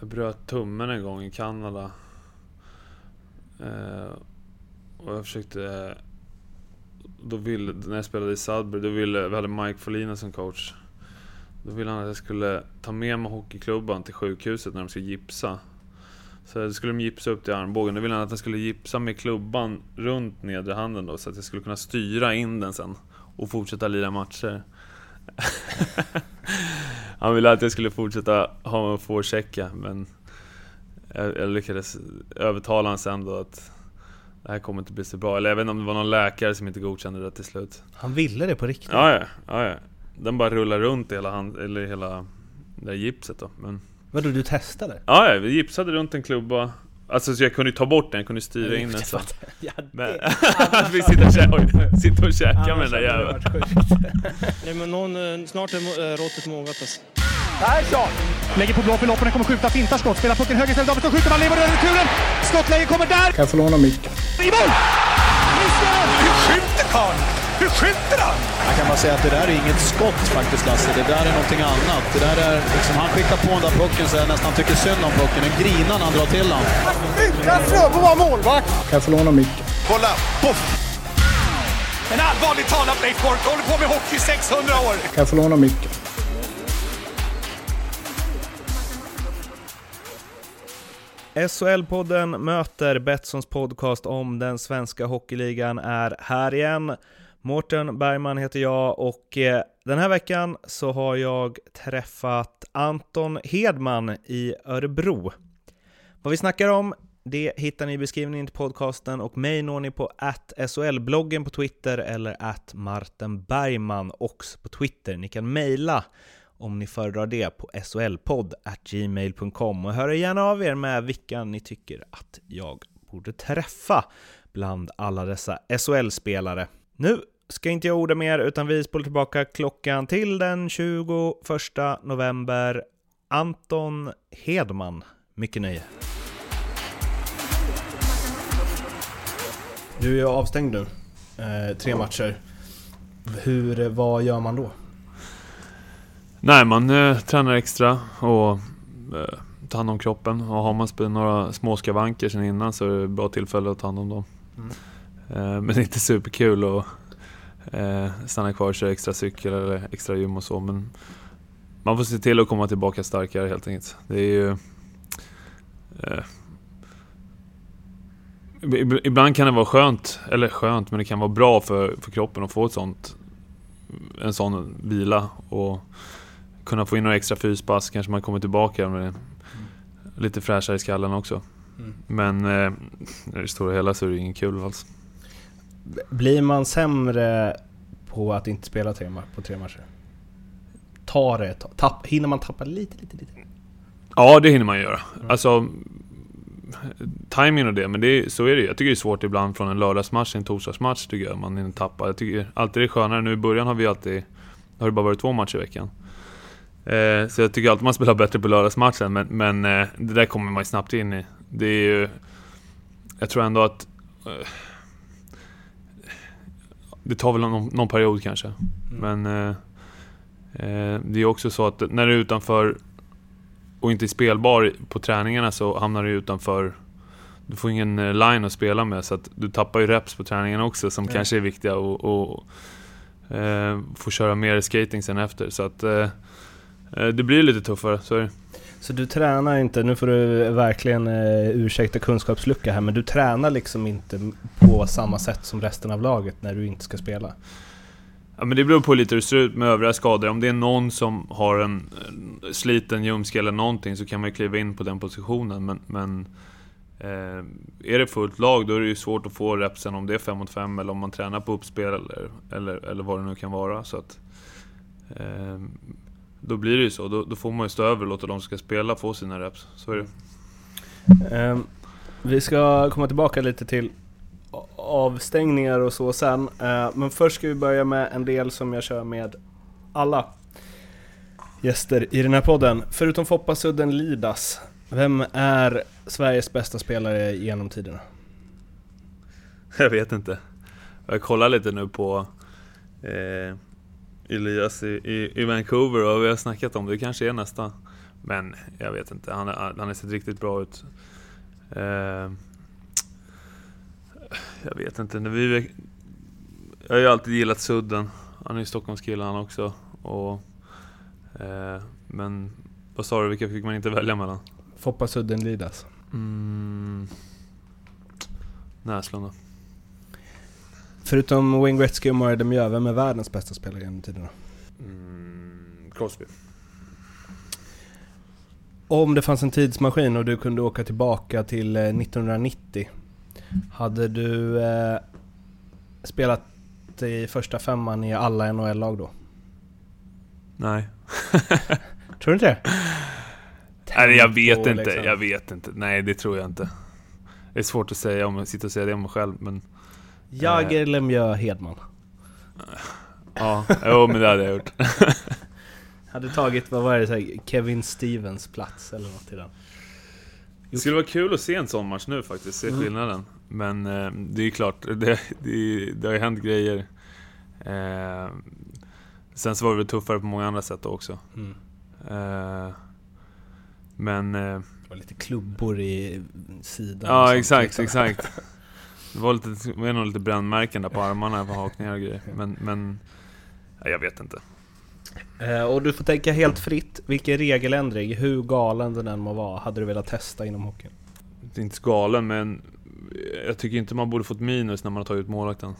Jag bröt tummen en gång i Kanada. Eh, och jag försökte... Då ville, när jag spelade i Sudbury, då ville, vi hade Mike Folina som coach. Då ville han att jag skulle ta med mig hockeyklubban till sjukhuset när de skulle gipsa. Så då skulle de gipsa upp till armbågen. Då ville han att jag skulle gipsa med klubban runt nedre handen då, så att jag skulle kunna styra in den sen. Och fortsätta lira matcher. han ville att jag skulle fortsätta ha en forechecka, men jag, jag lyckades övertala honom sen då att det här kommer inte bli så bra. Eller jag vet inte om det var någon läkare som inte godkände det till slut. Han ville det på riktigt? Ja, ja. ja, ja. Den bara rullar runt i hela, hand, eller hela det där gipset då. Men... Vadå, du testade? Ja, ja, vi gipsade runt en klubba. Alltså så jag kunde ju ta bort den, jag kunde styra in den så. Ja, Men att vi sitter och, kä oj, sitter och käkar med den där jäveln. Nej, men någon, eh, snart är eh, råttet mogat alltså. Persson! Lägger på blå för loppen, kommer skjuta, fintar skott, spelar pucken höger istället, Davidsson skjuter, man lever över returen! Skottläge kommer där! Kan jag få låna micken? I mål! Hur skjuter karln? Hur skjuter han? Jag kan bara säga att det där är inget skott faktiskt Lasse. Det där är någonting annat. Det där är liksom, han skickar på den där pucken så jag nästan tycker synd om pucken. En grinan han drar till han. Utan Fröbo var målvakt! Kan jag få låna micken? Kolla! Poff! En allvarligt talat Leif Boork håller på med hockey i 600 år! Kan jag få låna micken? SHL-podden möter Betssons podcast om den svenska hockeyligan är här igen. Mårten Bergman heter jag och eh, den här veckan så har jag träffat Anton Hedman i Örebro. Vad vi snackar om det hittar ni i beskrivningen till podcasten och mig når ni på SHL-bloggen på Twitter eller att Martin Bergman också på Twitter. Ni kan mejla om ni föredrar det på solpodd.gmail.com och hör gärna av er med vilka ni tycker att jag borde träffa bland alla dessa SHL-spelare. Nu ska inte jag orda mer utan vi spolar tillbaka klockan till den 21 november. Anton Hedman, mycket nöje. Du är ju avstängd nu, eh, tre matcher. Hur, vad gör man då? Nej, man eh, tränar extra och eh, tar hand om kroppen. Och har man spelat några små skavanker sen innan så är det ett bra tillfälle att ta hand om dem. Mm. Eh, men det är inte superkul att eh, stanna kvar och köra extra cykel eller extra gym och så. Men man får se till att komma tillbaka starkare helt enkelt. Det är ju... Eh, ib- Ibland kan det vara skönt, eller skönt, men det kan vara bra för, för kroppen att få ett sånt, en sån vila och kunna få in några extra fyspass, kanske man kommer tillbaka med lite fräschare i skallen också. Mm. Men eh, i det stora hela så är det ingen kul alls. Blir man sämre på att inte spela tre på tre matcher? Tar det? Tapp, hinner man tappa lite, lite, lite? Ja, det hinner man göra. Alltså, timing och det, men det, är- så är det. Jag tycker det är svårt ibland från en lördagsmatch till en torsdagsmatch, tycker jag, man hinner tappa. Jag tycker alltid det är skönare. Nu i början har vi alltid, har det bara varit två matcher i veckan. Eh, så jag tycker alltid man spelar bättre på lördagsmatchen, men, men eh, det där kommer man ju snabbt in i. Det är ju... Jag tror ändå att... Eh, det tar väl någon, någon period kanske. Men... Eh, eh, det är också så att när du är utanför och inte är spelbar på träningarna så hamnar du utanför Du får ingen eh, line att spela med så att du tappar ju reps på träningarna också som Ja. kanske är viktiga och, och eh, får köra mer skating sen efter så att eh, eh, Det blir lite tuffare, så är det. Så du tränar inte, nu får du verkligen eh, ursäkta kunskapslucka här, men du tränar liksom inte på samma sätt som resten av laget när du inte ska spela? Ja men det beror på lite hur det ser ut med övriga skador. Om det är någon som har en eh, sliten ljumske eller någonting så kan man ju kliva in på den positionen. Men, men eh, är det fullt lag då är det ju svårt att få repsen om det är 5 mot 5 eller om man tränar på uppspel eller, eller, eller vad det nu kan vara. Så att, eh, då blir det ju så. Då, då får man ju stå över och låta de som ska spela få sina reps. Så är det. Ehm, vi ska komma tillbaka lite till avstängningar och så sen. Eh, men först ska vi börja med en del som jag kör med alla gäster i den här podden. Förutom Foppa Sudden Lidas, vem är Sveriges bästa spelare genom tiderna? Jag vet inte. Jag kollar lite nu på eh, Elias i, i, i Vancouver och vi har snackat om det. Det kanske är nästa. Men jag vet inte, han, han har sett riktigt bra ut. Eh, jag vet inte, när vi... Jag har ju alltid gillat Sudden. Han är ju Stockholmskille han också. Och, eh, men vad sa du, vilka fick man inte välja mellan? Foppa Sudden Lidas. Mm, Näslund då. Förutom Wayne Gretzky och Mario Lemieux, vem är världens bästa spelare genom tiderna? Mm, Crosby. Om det fanns en tidsmaskin och du kunde åka tillbaka till eh, 1990, hade du eh, spelat i första femman i alla NHL-lag då? Nej. Tror du inte det? Nej, jag vet inte. liksom. Jag vet inte. Nej, det tror jag inte. Det är svårt att säga om jag sitter och säger det om mig själv, men... Jagr, Lemieux, Hedman. Ja, jo men det hade jag gjort. Hade tagit, vad var det, så här, Kevin Stevens plats eller något i den. Det skulle vara kul att se en sån match nu faktiskt, se Mm. skillnaden. Men eh, det är ju klart, det, det, det har ju hänt grejer. Eh, sen så var det väl tuffare på många andra sätt också. Mm. Eh, men... Eh, Det var lite klubbor i sidan. ja, exakt, liksom. exakt. Det var, lite, det var nog lite brännmärken där på armarna på hakningar och grejer. Men, men ja, jag vet inte. Eh, och du får tänka helt fritt. Vilken regeländring, hur galen den än må vara, hade du velat testa inom hockeyn? Det inte så galen, men jag tycker inte man borde fått minus när man har tagit ut målvakten.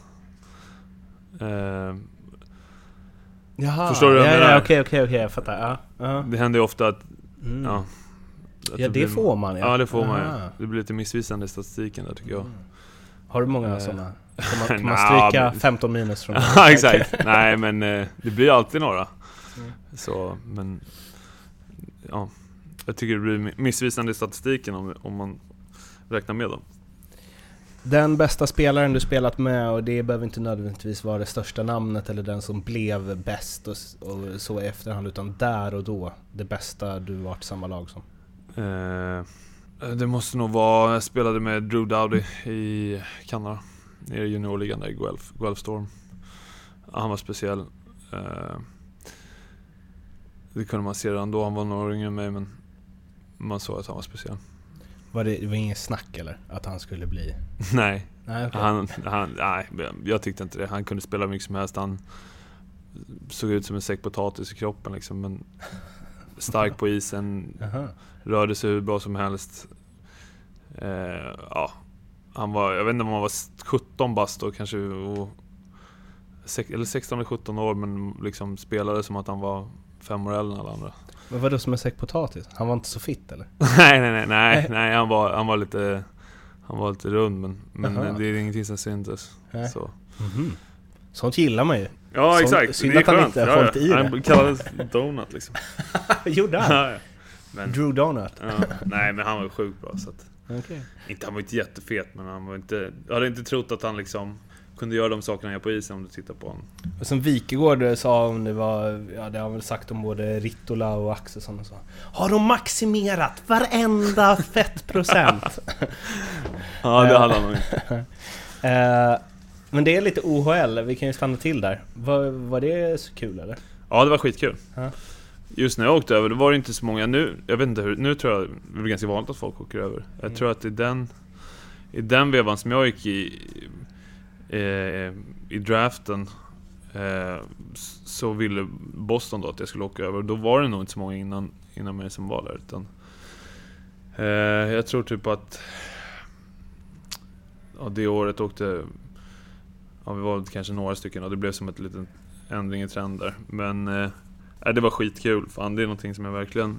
Eh, Jaha, Förstår du vad jag ja, menar? ja, okej, okej, okej, jag fattar. Ja, ja. det händer ju ofta att... Mm. Ja, att ja det blir- får man ja. Ja, det får man Aha. ju. Det blir lite missvisande i statistiken där tycker jag. Har du många Eh, sådana? Kan man, kan man stryka men- 15 minus från Ja, exakt. Nej, men eh, det blir alltid några. Mm. Så, men... Ja. Jag tycker det blir mi- missvisande i statistiken om, om man räknar med dem. Den bästa spelaren du spelat med, och det behöver inte nödvändigtvis vara det största namnet eller den som blev bäst och, och så i efterhand, utan där och då, det bästa du varit samma lag som. Eh, det måste nog vara... Jag spelade med Drew Dowdy i Kanada. Nere i juniorligan där i Guelph, Guelph Storm. Han var speciell. Eh, det kunde man se redan då. Han var några yngre än mig, men man såg att han var speciell. Var det, det var inget snack eller? Att han skulle bli... Nej, Nej, okej. han, han, nej, jag tyckte inte det. Han kunde spela mycket som helst. Han såg ut som en säck potatis i kroppen liksom, men stark på isen, rörde sig hur bra som helst. Eh, ja, han var, jag vet inte om han var 17 bast då kanske, och, eller 16 eller 17 år, men liksom spelade som att han var fem år äldre än alla andra. Men vadå som en säck potatis? Han var inte så fit eller? nej, nej, nej, nej, nej, han var, han var lite, han var lite rund, men, men Jaha. det är ingenting som syntes. Så. Mhm. Sånt gillar man ju. Ja, Sånt- exakt. synd att han skönt. inte har hållit i det. Han kallades Donut liksom. Gjorde han? Ja, ja. men, Drew Donut? ja, nej, men han var ju sjukt bra. Så att, Okej. inte, han var inte jättefet, men han var inte... Jag hade inte trott att han liksom kunde göra de sakerna han gör på isen om du tittar på honom. Och som Wikegård sa om det var, ja det har han väl sagt om både Rittola och Axelsson och så. Har de maximerat varenda fettprocent? Ja, det hade han nog inte. Men det är lite OHL, vi kan ju stanna till där. Var, var det så kul eller? Ja, det var skitkul. Ja. Just när jag åkte över, då var det inte så många. Nu, jag vet inte hur, nu tror jag det är ganska vanligt att folk åker över. Jag Mm. tror att i den, i den vevan som jag gick i, eh, i draften, eh, så ville Boston då att jag skulle åka över. Då var det nog inte så många innan, innan mig som var där. Utan, eh, jag tror typ att ja, det året åkte, ja, vi var kanske några stycken och det blev som ett liten ändring i trend där. Men eh, nej, det var skitkul. Fan, det är någonting som jag verkligen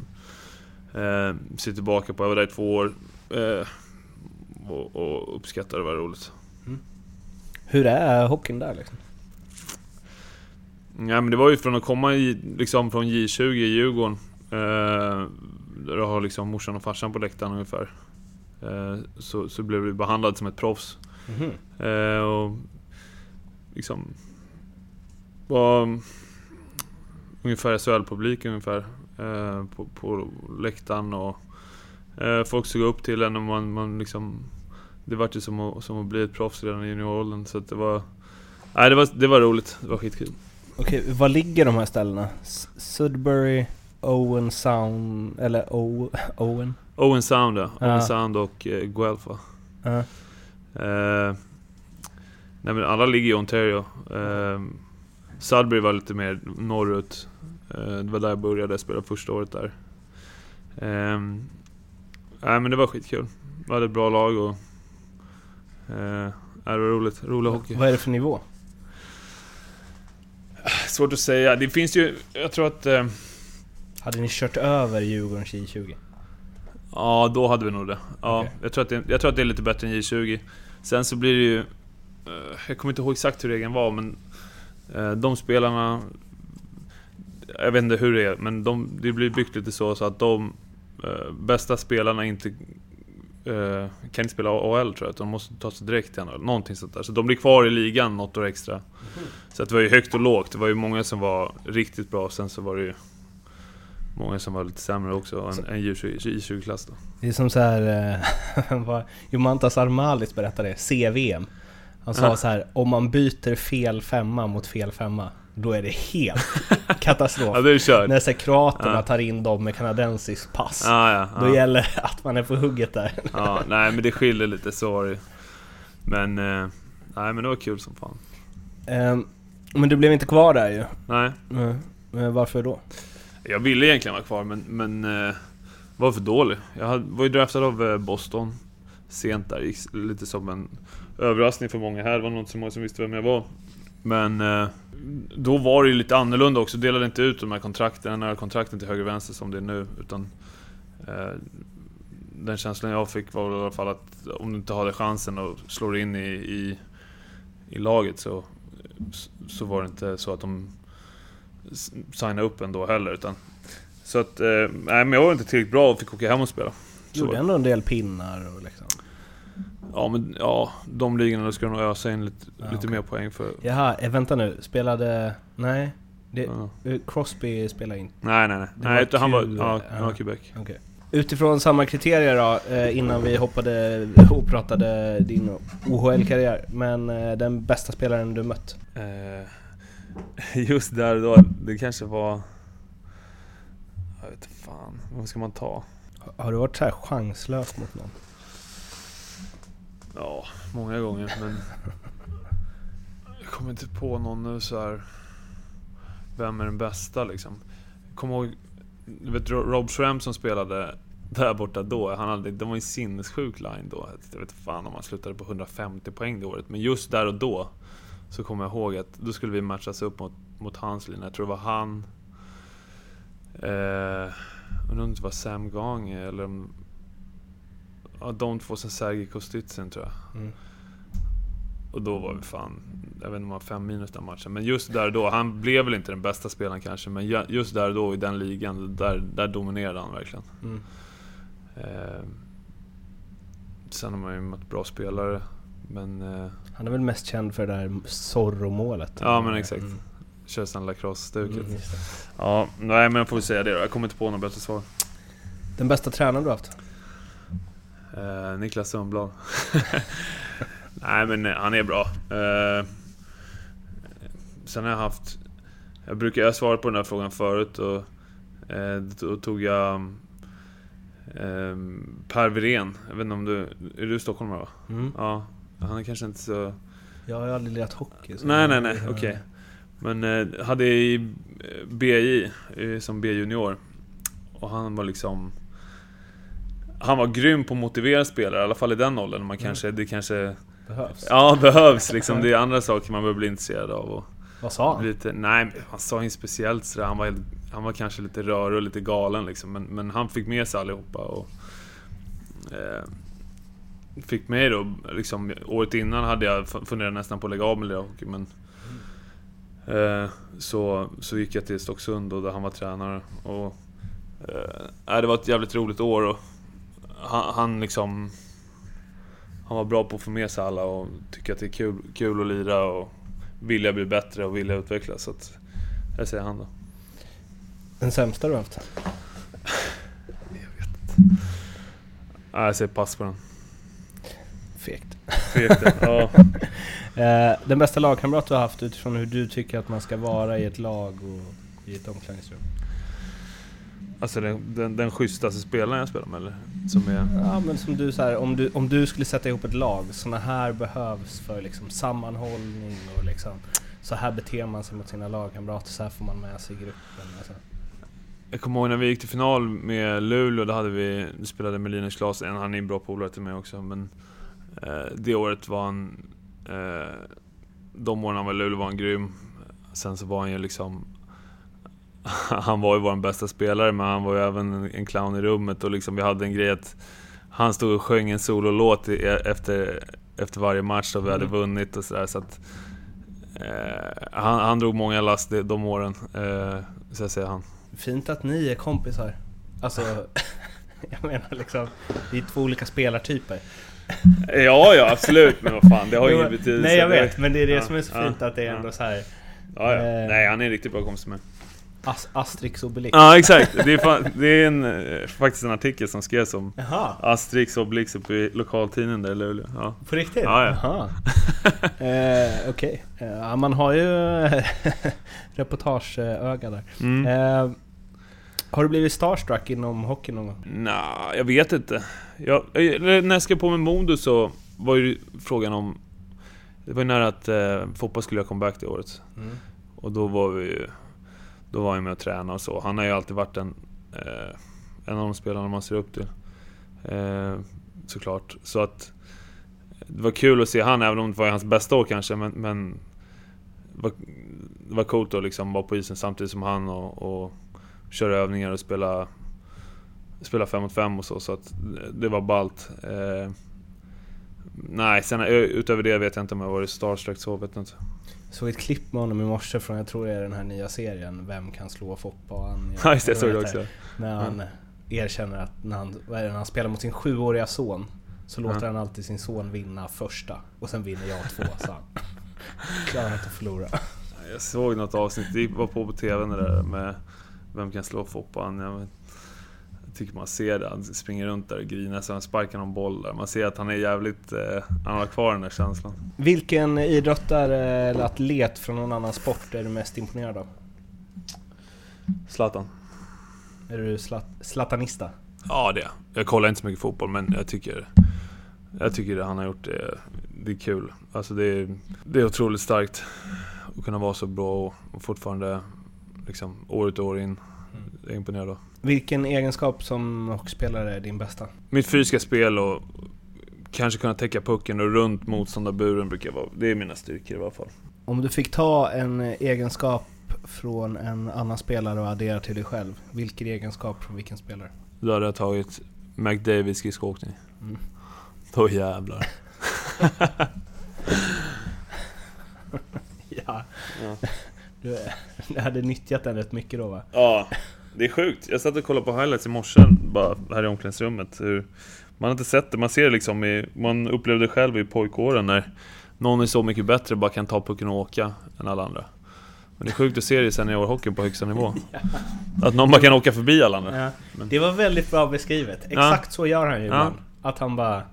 eh, ser tillbaka på. Jag var där i två år eh, och, och uppskattar det, var roligt. Hur är hockeyn där liksom? Ja, men det var ju från att komma i, liksom från J20 i Djurgården. Eh, där du har liksom morsan och farsan på läktaren ungefär. Eh, så, så blev du behandlad som ett proffs. Mhm. Eh, och liksom var ungefär SHL-publik ungefär eh, på, på läktaren och eh, folk såg upp till en och man, man liksom det var ju som att, som att bli ett proffs redan i junioråldern så att det var Nej det var, det var roligt, det var skitkul. Okej, var ligger de här ställena? Sudbury? Owen Sound, eller o, Owen? Owen Sound ja. Owen Sound och eh, Guelph va? Eh, nej men alla ligger i Ontario. Eh, Sudbury var lite mer norrut. Eh, det var där jag började spela första året där. Eh, nej men det var skitkul. Vi hade ett bra lag och... Eh, det var roligt. Rolig hockey. Vad är det för nivå? Svårt att säga. Det finns ju... Jag tror att... Eh, Hade ni kört över Djurgårdens J20? Ja, då hade vi nog det. Ja, Okej. jag, tror att det jag tror att det är lite bättre än J20. Sen så blir det ju... eh, Jag kommer inte ihåg exakt hur regeln var, men... eh, De spelarna... Jag vet inte hur det är, men de, det blir byggt lite så, så att de eh, bästa spelarna inte... kan inte spela AHL tror jag, de måste ta sig direkt till NHL. Någonting sånt där. Så de blir kvar i ligan något år extra. Så att det var ju högt och lågt. Det var ju många som var riktigt bra, sen så var det ju... Många som var lite sämre också, än, än J20 J20-klass då. Det är som så här, vad Jomantas Armalis berättade, CVM. Han sa så här, om man byter fel femma mot fel femma, då är det helt katastrof. Ja, det. När så här, kroaterna Ja. tar in dem med kanadensiskt pass, Ja, då gäller det att man är på hugget där. ja, nej men det skiljer lite, ju. Men, eh, nej men det var kul som fan. Ehm, Men du blev inte kvar där ju. Nej, Mm. Men varför då? jag ville egentligen vara kvar men, men eh, var för dålig. Jag hade, var ju draftad av eh, Boston sent där, gick lite som en överraskning för många här. Det var nog inte så många som visste vem jag var. Men eh, då var det ju lite annorlunda också. Delade inte ut de här kontrakten, några kontrakten till höger och vänster som det är nu. Utan eh, den känslan jag fick var väl i alla fall att om du inte hade chansen att slå dig in i, i, i laget så, så var det inte så att de signade upp ändå heller. Utan, så att, eh, nej men jag var inte tillräckligt bra och fick åka hem och spela. Gjorde ändå en del pinnar och liksom. Ja men ja, de ligorna ska de nog ösa in lite, Ja, lite okej. mer poäng för... Jaha, eh, vänta nu. Spelade... Nej. Det, Ja. eh, Crosby spelade inte. Nej nej nej. Det nej var utan han var, ja, ja. han var Quebec. Okej. Utifrån samma kriterier då, eh, innan vi hoppade och pratade din OHL-karriär. Men den bästa spelaren du mött? Just där då, det kanske var... Jag vet fan, vad ska man ta? Har du varit så här chanslös mot någon? Ja, många gånger men... Jag kommer inte på någon nu så här. Vem är den bästa liksom? Kommer ihåg... Du vet Rob Schramm som spelade där borta då, han hade, de var ju sinnessjuk line då. Jag vet fan om han slutade på 150 poäng det året. Men just där och då så kommer jag ihåg att då skulle vi matchas upp mot, mot hans linje. Jag tror det var han... Eh, undrar om det var Sam Gange eller om... Ja, de två, sen Sergej Kostitsin tror jag. Mm. Och då var vi fan, jag vet inte om han var fem minus den matchen. Men just där då, han blev väl inte den bästa spelaren kanske, men ju- just där då i den ligan, där, där dominerade han verkligen. Mm. Eh, sen har man ju mött bra spelare, men eh, Han är väl mest känd för det där Zorro-målet? Ja, men exakt. Mm. kör sen lacrosse-stuket. Mm, det. Ja, nej men jag får väl säga det då. Jag kommer inte på något bättre svar. Den bästa tränaren du haft? Eh, Niklas Sundblad. Nej men eh, han är bra. Eh, sen har jag haft... Jag brukar, jag har svarat på den här frågan förut och eh, då tog jag eh, Per Wirén. Jag vet inte om du... Är du stockholmare va? Mm. Ja. Han är kanske inte så... Jag har aldrig lirat hockey. så- Nej, nej, nej, okej. Men eh, hade i BJ eh, som B-junior. Och han var liksom... Han var grym på att motivera spelare, i alla fall i den åldern. Man kanske, det kanske... Behövs. Ja, behövs liksom. Det är andra saker man behöver bli intresserad av. Och Vad sa han? lite, nej, han sa inget speciellt sådär. Han var, helt, han var kanske lite rörig och lite galen liksom. Men, men han fick med sig allihopa. Och, eh, fick mig då, liksom, året innan hade jag fu- funderat nästan på att lägga av med hockey. Men, eh, så, så gick jag till Stocksund och där han var tränare. Och, eh, det var ett jävligt roligt år. Och han, han liksom... Han var bra på att få med sig alla och tycka att det är kul, kul att lira och vilja bli bättre och vilja utvecklas. Så att, jag säger han då. Den sämsta du haft? Nej, jag säger pass på den. Fegt. Fegt, ja. Eh, den bästa lagkamrat du har haft utifrån hur du tycker att man ska vara i ett lag och i ett omklädningsrum? Alltså den, den, den schysstaste spelaren jag spelar med eller? Som är... Ja men som du så här, om du, om du skulle sätta ihop ett lag, såna här behövs för liksom sammanhållning och liksom så här beter man sig mot sina lagkamrater, så här får man med sig gruppen. Alltså. Jag kommer ihåg när vi gick till final med Luleå, då hade vi, vi spelade med Linus Klasen, han är en bra polare till mig också, men eh, det året var han... Eh, de åren han var i Luleå var han grym. Sen så var han ju liksom... han var ju vår bästa spelare, men han var ju även en, clown i rummet och liksom vi hade en grej att han stod och sjöng en sololåt efter, efter varje match och vi hade Mm. vunnit och sådär, så att... Eh, han, han drog många last de, de åren, eh, så jag säger han. Fint att ni är kompisar. Alltså, jag menar liksom, vi är två olika spelartyper. Ja, ja absolut, men vad fan, det har ju ingen betydelse. Nej jag Det- vet, men det är det Ja, som är så ja, fint att det är ja. ändå så här Ja, ja. Eh. Nej, han är en riktigt bra kompis med. As Asterix Obelix. Ja, exakt. Det är, fan, det är en, eh, faktiskt en artikel som skrevs om Jaha, Asterix Obelix uppe i lokaltidningen där i Luleå. Ja. på riktigt? Ja, ja. Eh, Okej, Eh, ja, man har ju reportageöga där. Mm. Eh, har du blivit starstruck inom hockey någon gång? Nja, jag vet inte. Jag, eller när jag skrev på med Modo så var ju frågan om... Det var ju nära att eh, fotboll skulle göra comeback det året. Mm. Och då var vi ju... Då var jag med och tränade och så. Han har ju alltid varit en... Eh, en av de spelarna man ser upp till. Eh, såklart. Så att... Det var kul att se han, även om det var hans bästa år kanske, men... men det, var, det var coolt att liksom vara på isen samtidigt som han och, och köra övningar och spela... Spela fem mot fem och så, så att det var ballt. Eh, nej, sen eh, utöver det vet jag inte om jag varit starstruck så, vet jag inte. Såg ett klipp med honom i morse från, jag tror det är den här nya serien, Vem kan slå Foppa? Han, Ja, just det, jag såg det också. När han erkänner att när han, vad är det, när han spelar mot sin sjuåriga son så låter han alltid sin son vinna första och sen vinner jag två, sa han. Klarar inte att förlora. Jag såg något avsnitt, det var på på TVn det där med Vem kan slå? Jag, vet- jag tycker man ser det, han springer runt där och grinar så han sparkar någon boll där. Man ser att han är jävligt... Eh, han har kvar den där känslan. Vilken idrottare eller atlet från någon annan sport är du mest imponerad av? Zlatan? Är du slat, slatanista? Ja det jag. Jag kollar inte så mycket fotboll men jag tycker... Jag tycker det han har gjort det, det är kul. Alltså det är, det är otroligt starkt att kunna vara så bra och, fortfarande liksom år ut och år in. Det är imponerad av. Vilken egenskap som hockeyspelare är din bästa? Mitt fysiska spel och kanske kunna täcka pucken och runt motståndarburen brukar vara... Det är mina styrkor i alla fall. Om du fick ta en egenskap från en annan spelare och addera till dig själv, vilken egenskap från vilken spelare? Då hade jag tagit McDavid skridskoåkning. Mm. Då jävlar. Ja. Ja. Du, du hade nyttjat den rätt mycket då va? Ja, det är sjukt. Jag satt och kollade på highlights i morse, bara här i omklädningsrummet. Hur, man har inte sett det, man ser det liksom i, Man upplevde det själv i pojkåren när någon är så mycket bättre bara kan ta pucken och åka än alla andra. Men det är sjukt att se det i seniorhockeyn på högsta nivå. Att någon bara kan åka förbi alla andra. Ja. Det var väldigt bra beskrivet. Exakt så gör han ju Ja. ibland. Att han bara...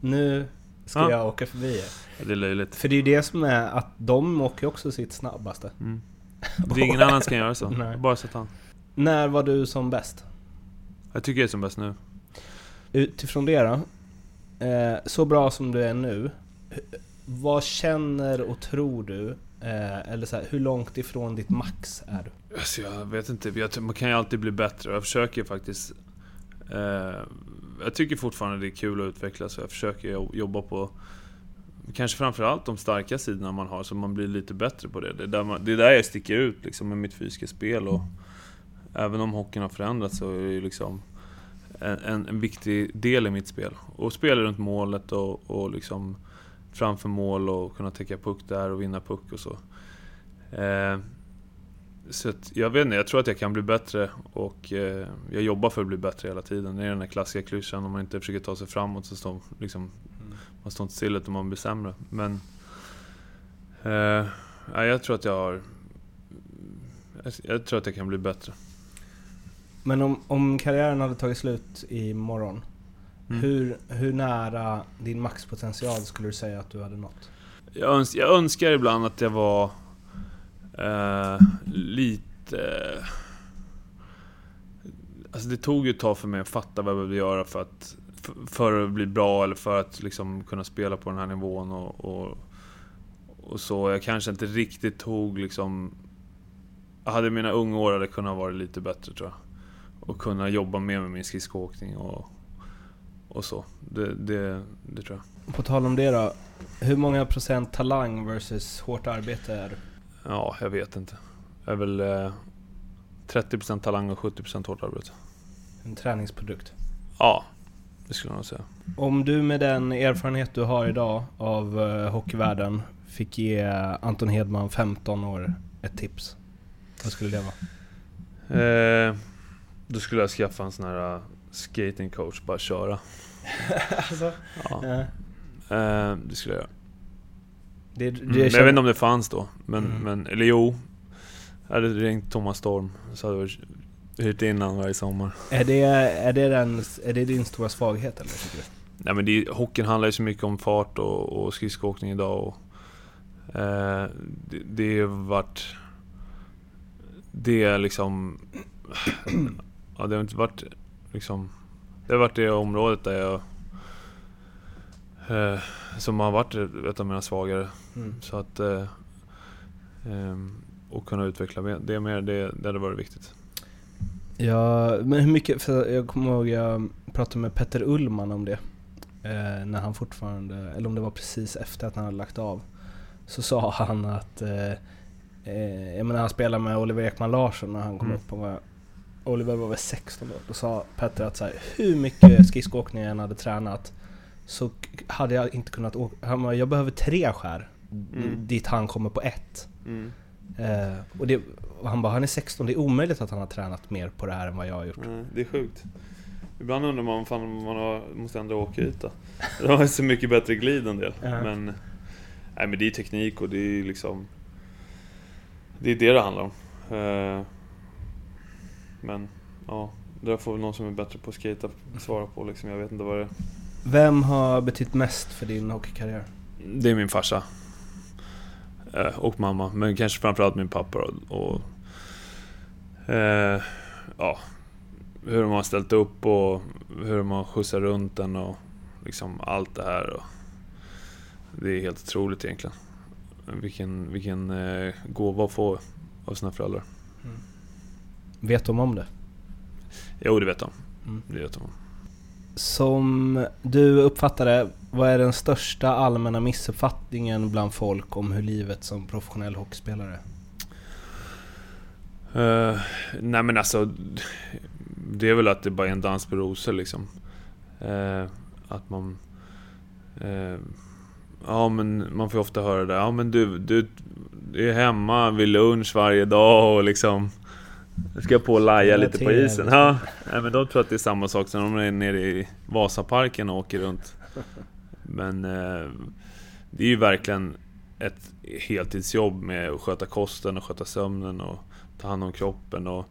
Nu ska Ja. jag åka förbi er. Det är löjligt. För det är ju det som är att de åker också sitt snabbaste. Mm. Det är ingen annan som kan göra så. Nej. Bara så att han. När var du som bäst? Jag tycker jag är som bäst nu. Utifrån det då? Eh, så bra som du är nu. Vad känner och tror du? Eh, eller så här, hur långt ifrån ditt max är du? Alltså jag vet inte, jag, man kan ju alltid bli bättre jag försöker faktiskt eh, Jag tycker fortfarande det är kul att utvecklas jag försöker jo- jobba på Kanske framförallt de starka sidorna man har så man blir lite bättre på det. Det är där, man, det är där jag sticker ut liksom med mitt fysiska spel och Även om hockeyn har förändrats så är det ju liksom en, en, en viktig del i mitt spel. Och spela runt målet och, och liksom framför mål och kunna täcka puck där och vinna puck och så. Eh, så att, jag vet inte, jag tror att jag kan bli bättre och eh, jag jobbar för att bli bättre hela tiden. Det är den här klassiska klyschan, om man inte försöker ta sig framåt så står liksom, man står inte still utan man blir sämre. Men eh, ja, jag tror att jag har... Jag, jag tror att jag kan bli bättre. Men om, om karriären hade tagit slut imorgon, Mm. hur, hur nära din maxpotential skulle du säga att du hade nått? Jag, öns jag önskar ibland att jag var eh, lite... Alltså det tog ju ett tag för mig att fatta vad jag behövde göra för att, för, för att bli bra eller för att liksom kunna spela på den här nivån och, och, och så. Jag kanske inte riktigt tog liksom... Jag hade mina unga år hade kunnat vara lite bättre tror jag. Och kunna jobba mer med min skridskoåkning och, och så. Det, det, det tror jag. På tal om det då. Hur många procent talang versus hårt arbete är du? Ja, jag vet inte. Jag är väl eh, 30% talang och 70% hårt arbete. En träningsprodukt. Ja, det skulle jag nog säga. Om du med den erfarenhet du har idag av uh, hockeyvärlden fick ge Anton Hedman 15 år ett tips. Vad skulle det vara? Eh, då skulle jag skaffa en sån här uh, skatingcoach, bara köra. alltså, Ja. ja. Eh, det skulle jag göra. det, det Mm, jag vet inte om det fanns då. Men, Mm. men eller jo. Jag hade ringt Thomas Storm. Så hade jag hyrt in honom varje sommar. är, det, är, det den, är det din stora svaghet eller? Tycker du? Nej men det, hockeyn handlar ju så mycket om fart och, och skridskoåkning idag. Och, eh, det, det har varit... Det är liksom... Ja, det har inte varit liksom... Det har varit det området där jag... Eh, som har varit ett av mina svagare. Mm. Så att... Eh, ehm, och kunna utveckla det mer, det, det hade varit viktigt. Ja, men hur mycket, för jag kommer ihåg jag pratade med Petter Ullman om det. Eh, när han fortfarande, eller om det var precis efter att han hade lagt av. Så sa han att, eh, eh, jag menar han spelade med Oliver Ekman Larsson när han kom Mm. upp och var, Oliver var väl 16 då. Då sa Petter att så här, hur mycket skridskoåkning jag än hade tränat så hade jag inte kunnat åka. Han bara, jag behöver tre skär Mm. dit han kommer på ett. Eh, och, det, och han bara, han är 16, det är omöjligt att han har tränat mer på det här än vad jag har gjort. det är sjukt. Ibland undrar man fan man har, måste ändra åkeryta. De har så mycket bättre glid en del. Ja. Men, nej, men det är teknik och det är liksom... Det är det det handlar om. Eh, men ja, det där får väl någon som är bättre på att skata svara på liksom. Jag vet inte vad det är. Vem har betytt mest för din hockeykarriär? Det är min farsa. Eh, och mamma, men kanske framförallt min pappa då, och... Eh, ja, hur de har ställt upp och hur de har skjutsat runt den och liksom allt det här. Och det är helt otroligt egentligen. Vilken, vilken eh, gåva att få av sina föräldrar. Vet de om det? Jo, det vet de. Mm. Det vet de. Som du uppfattar det, vad är den största allmänna missuppfattningen bland folk om hur livet som professionell hockeyspelare? Uh, nej men alltså, det är väl att det bara är en dans på rosor liksom. Eh, att man... eh, ja men man får ju ofta höra det, ja men du, du, du är hemma vid lunch varje dag och liksom... Ska på och laja lite på isen. Ja, nej, men de tror att det är samma sak som de är nere i Vasaparken och åker runt. Men eh, det är ju verkligen ett heltidsjobb med att sköta kosten och sköta sömnen och ta hand om kroppen och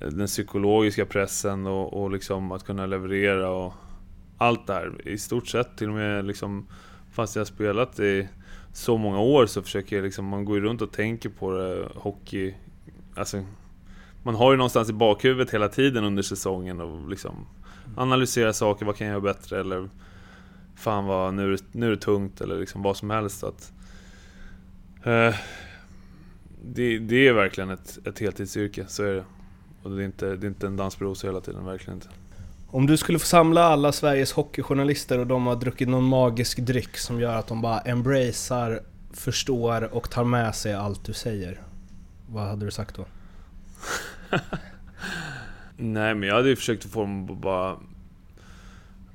eh, den psykologiska pressen och, och liksom att kunna leverera och allt det här. I stort sett till och med liksom fast jag har spelat i så många år så försöker jag liksom, man går ju runt och tänker på det, hockey, alltså man har ju någonstans i bakhuvudet hela tiden under säsongen och liksom analysera saker, vad kan jag göra bättre eller fan vad, nu är det, nu är det tungt eller liksom vad som helst. Att, eh, det, det är verkligen ett, ett heltidsyrke, så är det. Och det är inte, det är inte en dans på rosor hela tiden, verkligen inte. Om du skulle få samla alla Sveriges hockeyjournalister och de har druckit någon magisk dryck som gör att de bara embracear, förstår och tar med sig allt du säger. Vad hade du sagt då? Nej men jag hade ju försökt få dem att bara...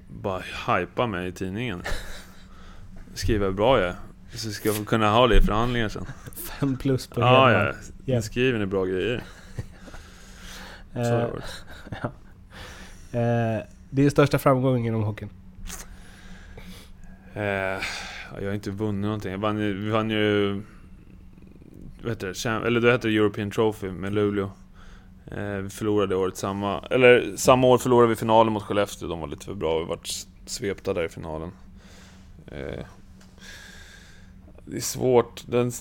Bara hypa mig i tidningen. Skriva hur bra jag är. Så ska jag kunna ha det i förhandlingar sen. Fem plus på Ja, Hedman. ja. Ja. Skriver ni bra grejer? Så har det Eh, varit. eh, din största framgång inom hockeyn? Eh, ja, jag har inte vunnit någonting. Jag vann vi vann ju... Vad heter det? Eller då hette det European Trophy med Luleå. Eh, vi förlorade året samma... Eller samma år förlorade vi finalen mot Skellefteå. De var lite för bra. Vi vart svepta där i finalen. Eh, det är svårt. Den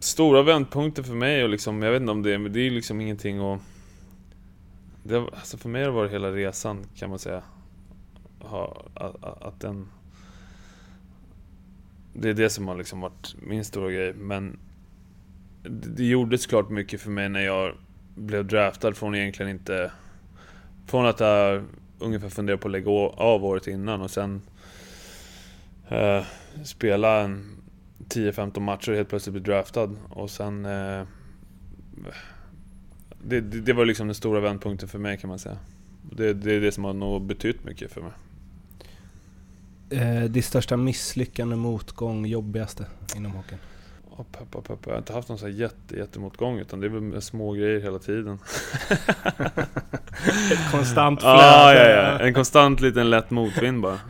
stora vändpunkten för mig och liksom... Jag vet inte om det är... Men det är liksom ingenting att... det, alltså för mig har det varit hela resan kan man säga. Ha, att, att, att den... Det är det som har liksom varit min stora grej. Men det, det gjordes klart mycket för mig när jag blev draftad från egentligen inte... Från att jag ungefär funderade på att lägga av året innan och sen eh, spela en 10-15 matcher och helt plötsligt bli draftad. Och sen... Eh, det, det, det, var liksom den stora vändpunkten för mig kan man säga. Det, det är det som har nog betytt mycket för mig. Eh, ditt största misslyckande, motgång, jobbigaste inom hockeyn? Oh, peppa, peppa. Jag har inte haft någon så här jätte, jättemotgång utan det är väl små grejer hela tiden. Ett konstant flöde? Ah, ja, ja. En konstant liten lätt motvind bara.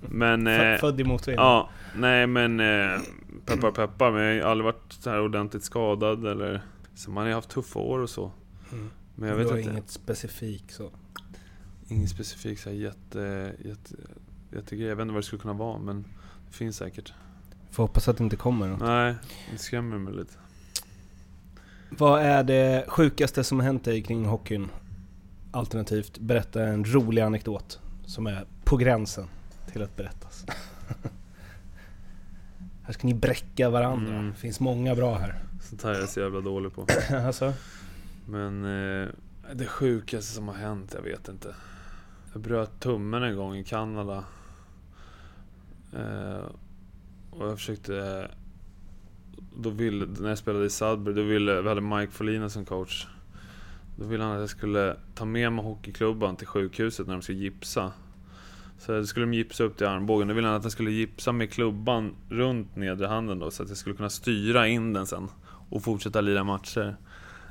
Men... Eh, Född i motvind? Ja, nej men... Eh, peppar peppar, men jag har aldrig varit så här ordentligt skadad eller... Så man har ju haft tuffa år och så. Mm. Men jag vet inte. inget specifikt så? Inget specifikt så här jätte, jätte, jättegrej. Jag vet inte vad det skulle kunna vara men det finns säkert. Får hoppas att det inte kommer något. Nej, det skrämmer mig lite. Vad är det sjukaste som har hänt dig kring hockeyn? Alternativt, berätta en rolig anekdot som är på gränsen till att berättas. här ska ni bräcka varandra. Mm. Det finns många bra här. Sånt här är jag så jävla dålig på. alltså? Men eh, det sjukaste som har hänt, jag vet inte. Jag bröt tummen en gång i Kanada. Eh, och jag försökte... Eh, då ville, när jag spelade i Sudbury, då ville, vi hade Mike Folina som coach. Då ville han att jag skulle ta med mig hockeyklubban till sjukhuset när de skulle gipsa. Så skulle de gipsa upp till armbågen. Då ville han att jag skulle gipsa med klubban runt nedre handen då, så att jag skulle kunna styra in den sen. Och fortsätta lira matcher.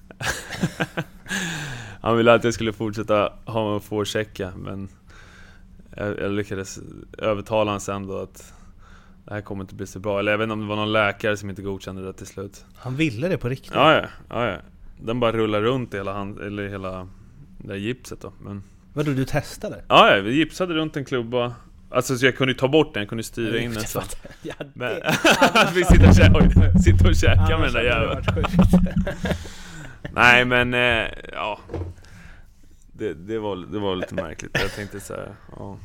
han ville att jag skulle fortsätta ha mig och forechecka, men... Jag, jag lyckades övertala honom sen då att det här kommer inte bli så bra. Eller jag vet inte om det var någon läkare som inte godkände det till slut. Han ville det på riktigt? Ja, ja. ja, ja. Den bara rullar runt i hela, hand, eller hela det där gipset då. Men... Vadå, du testade? Ja, ja, vi gipsade runt en klubba. Alltså så jag kunde ju ta bort den, jag kunde styra in den så. Ja, Men, vi sitter och, kä sitter och käkar med den där jäveln. Nej men, eh, ja. Det, det, var, det var lite märkligt. Jag tänkte såhär, ja.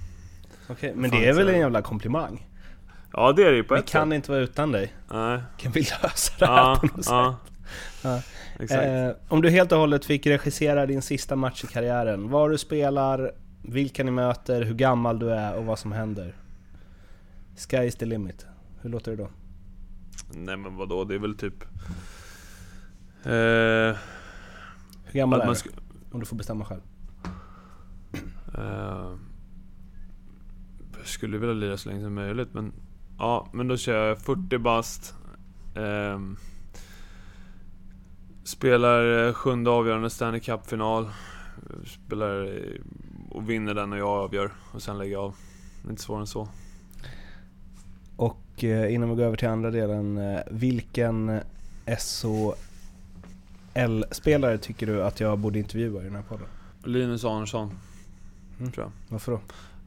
Okej, men det är väl en jävla komplimang? Ja det är det ju på ett Vi kan sätt. inte vara utan dig. Nej. Kan vi lösa det här ja, på något ja. sätt? Ja. Eh, om du helt och hållet fick regissera din sista match i karriären, var du spelar, vilka ni möter, hur gammal du är och vad som händer. Sky is the limit. Hur låter det då? Nej men vadå, det är väl typ... Eh, hur gammal är du? Om du får bestämma själv. Eh, jag skulle vilja lira så länge som möjligt men Ja, men då kör jag 40 bast. Eh, spelar eh, sjunde avgörande Stanley Cup-final. Spelar och vinner den och jag avgör. Och sen lägger jag av. Inte svårare än så. Och eh, innan vi går över till andra delen. Eh, vilken SHL-spelare tycker du att jag borde intervjua i den här podden? Linus Arnesson. Mm. Tror jag. Varför då?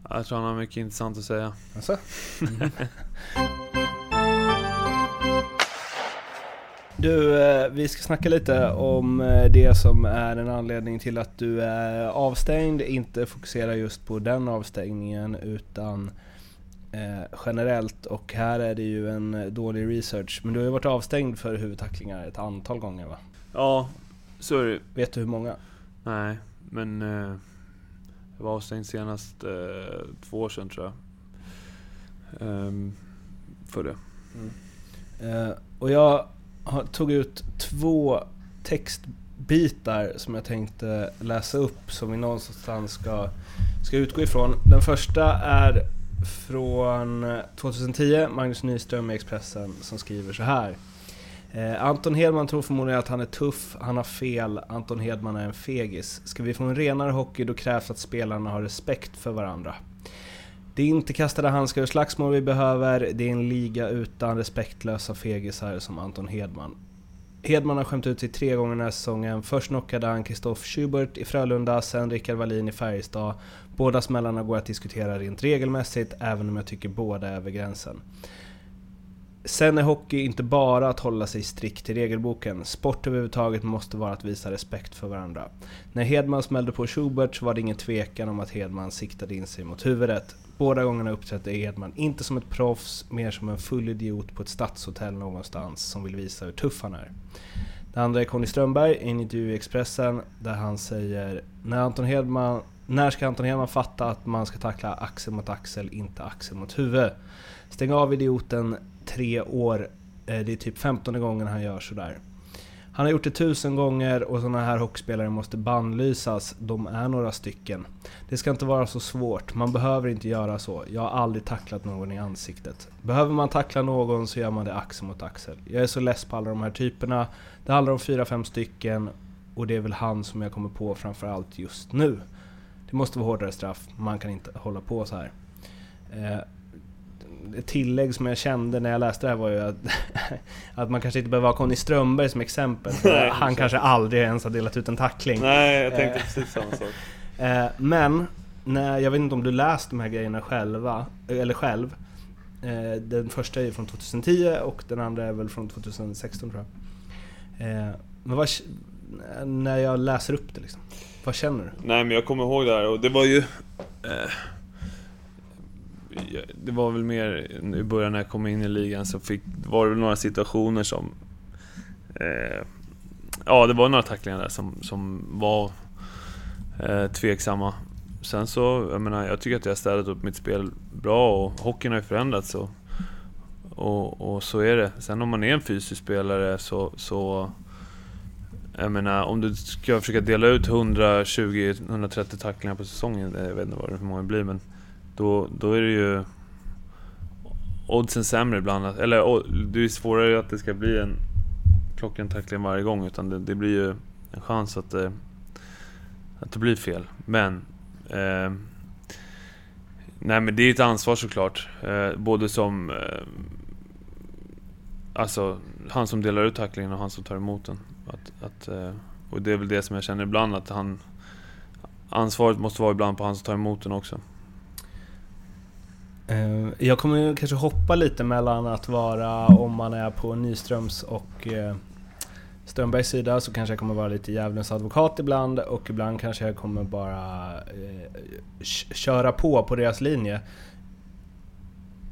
Jag tror han har mycket intressant att säga. Alltså? Mm. Du, eh, vi ska snacka lite om eh, det som är en anledning till att du är avstängd. Inte fokusera just på den avstängningen utan eh, generellt. Och här är det ju en dålig research. Men du har ju varit avstängd för huvudtacklingar ett antal gånger va? Ja, så är det. Vet du hur många? Nej, men... Jag var avstängd senast eh, två år sedan tror jag. Ehm, för det. Mm. Eh, och jag tog ut två textbitar som jag tänkte läsa upp som vi någonstans ska, ska utgå ifrån. Den första är från eh, 2010, Magnus Nyström i Expressen som skriver så här. Eh, Anton Hedman tror förmodligen att han är tuff, han har fel, Anton Hedman är en fegis. Ska vi få en renare hockey då krävs att spelarna har respekt för varandra. Det är inte kastade handskar och slagsmål vi behöver, det är en liga utan respektlösa fegisar som Anton Hedman. Hedman har skämt ut sig tre gånger den här säsongen. Först knockade han Kristoff Schubert i Frölunda, sen Rickard Wallin i Färjestad. Båda smällarna går att diskutera rent regelmässigt, även om jag tycker båda är över gränsen. Sen är hockey inte bara att hålla sig strikt till regelboken. Sport överhuvudtaget måste vara att visa respekt för varandra. När Hedman smällde på Schubert var det ingen tvekan om att Hedman siktade in sig mot huvudet. Båda gångerna uppträdde Hedman inte som ett proffs, mer som en full idiot på ett stadshotell någonstans som vill visa hur tuff han är. Det andra är Conny Strömberg i en intervju i Expressen där han säger när, Anton Hedman, när ska Anton Hedman fatta att man ska tackla axel mot axel, inte axel mot huvud? Stäng av idioten tre år. Eh, det är typ 15 gången han gör sådär. Han har gjort det tusen gånger och sådana här hockeyspelare måste bannlysas. De är några stycken. Det ska inte vara så svårt. Man behöver inte göra så. Jag har aldrig tacklat någon i ansiktet. Behöver man tackla någon så gör man det axel mot axel. Jag är så less på alla de här typerna. Det handlar om fyra fem stycken och det är väl han som jag kommer på framförallt just nu. Det måste vara hårdare straff. Man kan inte hålla på så här. Eh, ett tillägg som jag kände när jag läste det här var ju att, att man kanske inte behöver ha Conny Strömberg som exempel. Nej, han kanske aldrig ens har delat ut en tackling. Nej, jag tänkte Eh. precis samma sak. Eh, men, när, jag vet inte om du läst de här grejerna själva, eller själv. Eh, den första är från 2010 och den andra är väl från 2016 tror jag. Men vad, när jag läser upp det liksom, vad känner du? Nej men jag kommer ihåg det här och det var ju... Eh, det var väl mer i början när jag kom in i ligan så fick, var det väl några situationer som... Eh, ja, det var några tacklingar där som, som var eh, tveksamma. Sen så, jag menar, jag tycker att jag har städat upp mitt spel bra och hockeyn har ju förändrats och, och, och så är det. Sen om man är en fysisk spelare så, så jag menar, om du ska försöka dela ut 120-130 tacklingar på säsongen, eh, jag vet inte vad det hur många det blir, men då, då är det ju oddsen sämre ibland. Eller det är svårare att det ska bli en klockren tackling varje gång, utan det, det blir ju en chans att det, att det blir fel. Men eh, Nej men det är ett ansvar såklart. Eh, både som eh, Alltså han som delar ut tacklingen och han som tar emot den. Att, att, eh, och det är väl det som jag känner ibland att han Ansvaret måste vara ibland på han som tar emot den också. Eh, jag kommer kanske hoppa lite mellan att vara, om man är på Nyströms och eh, Strömbergs sida, så kanske jag kommer vara lite djävulens advokat ibland och ibland kanske jag kommer bara eh, köra på på deras linje.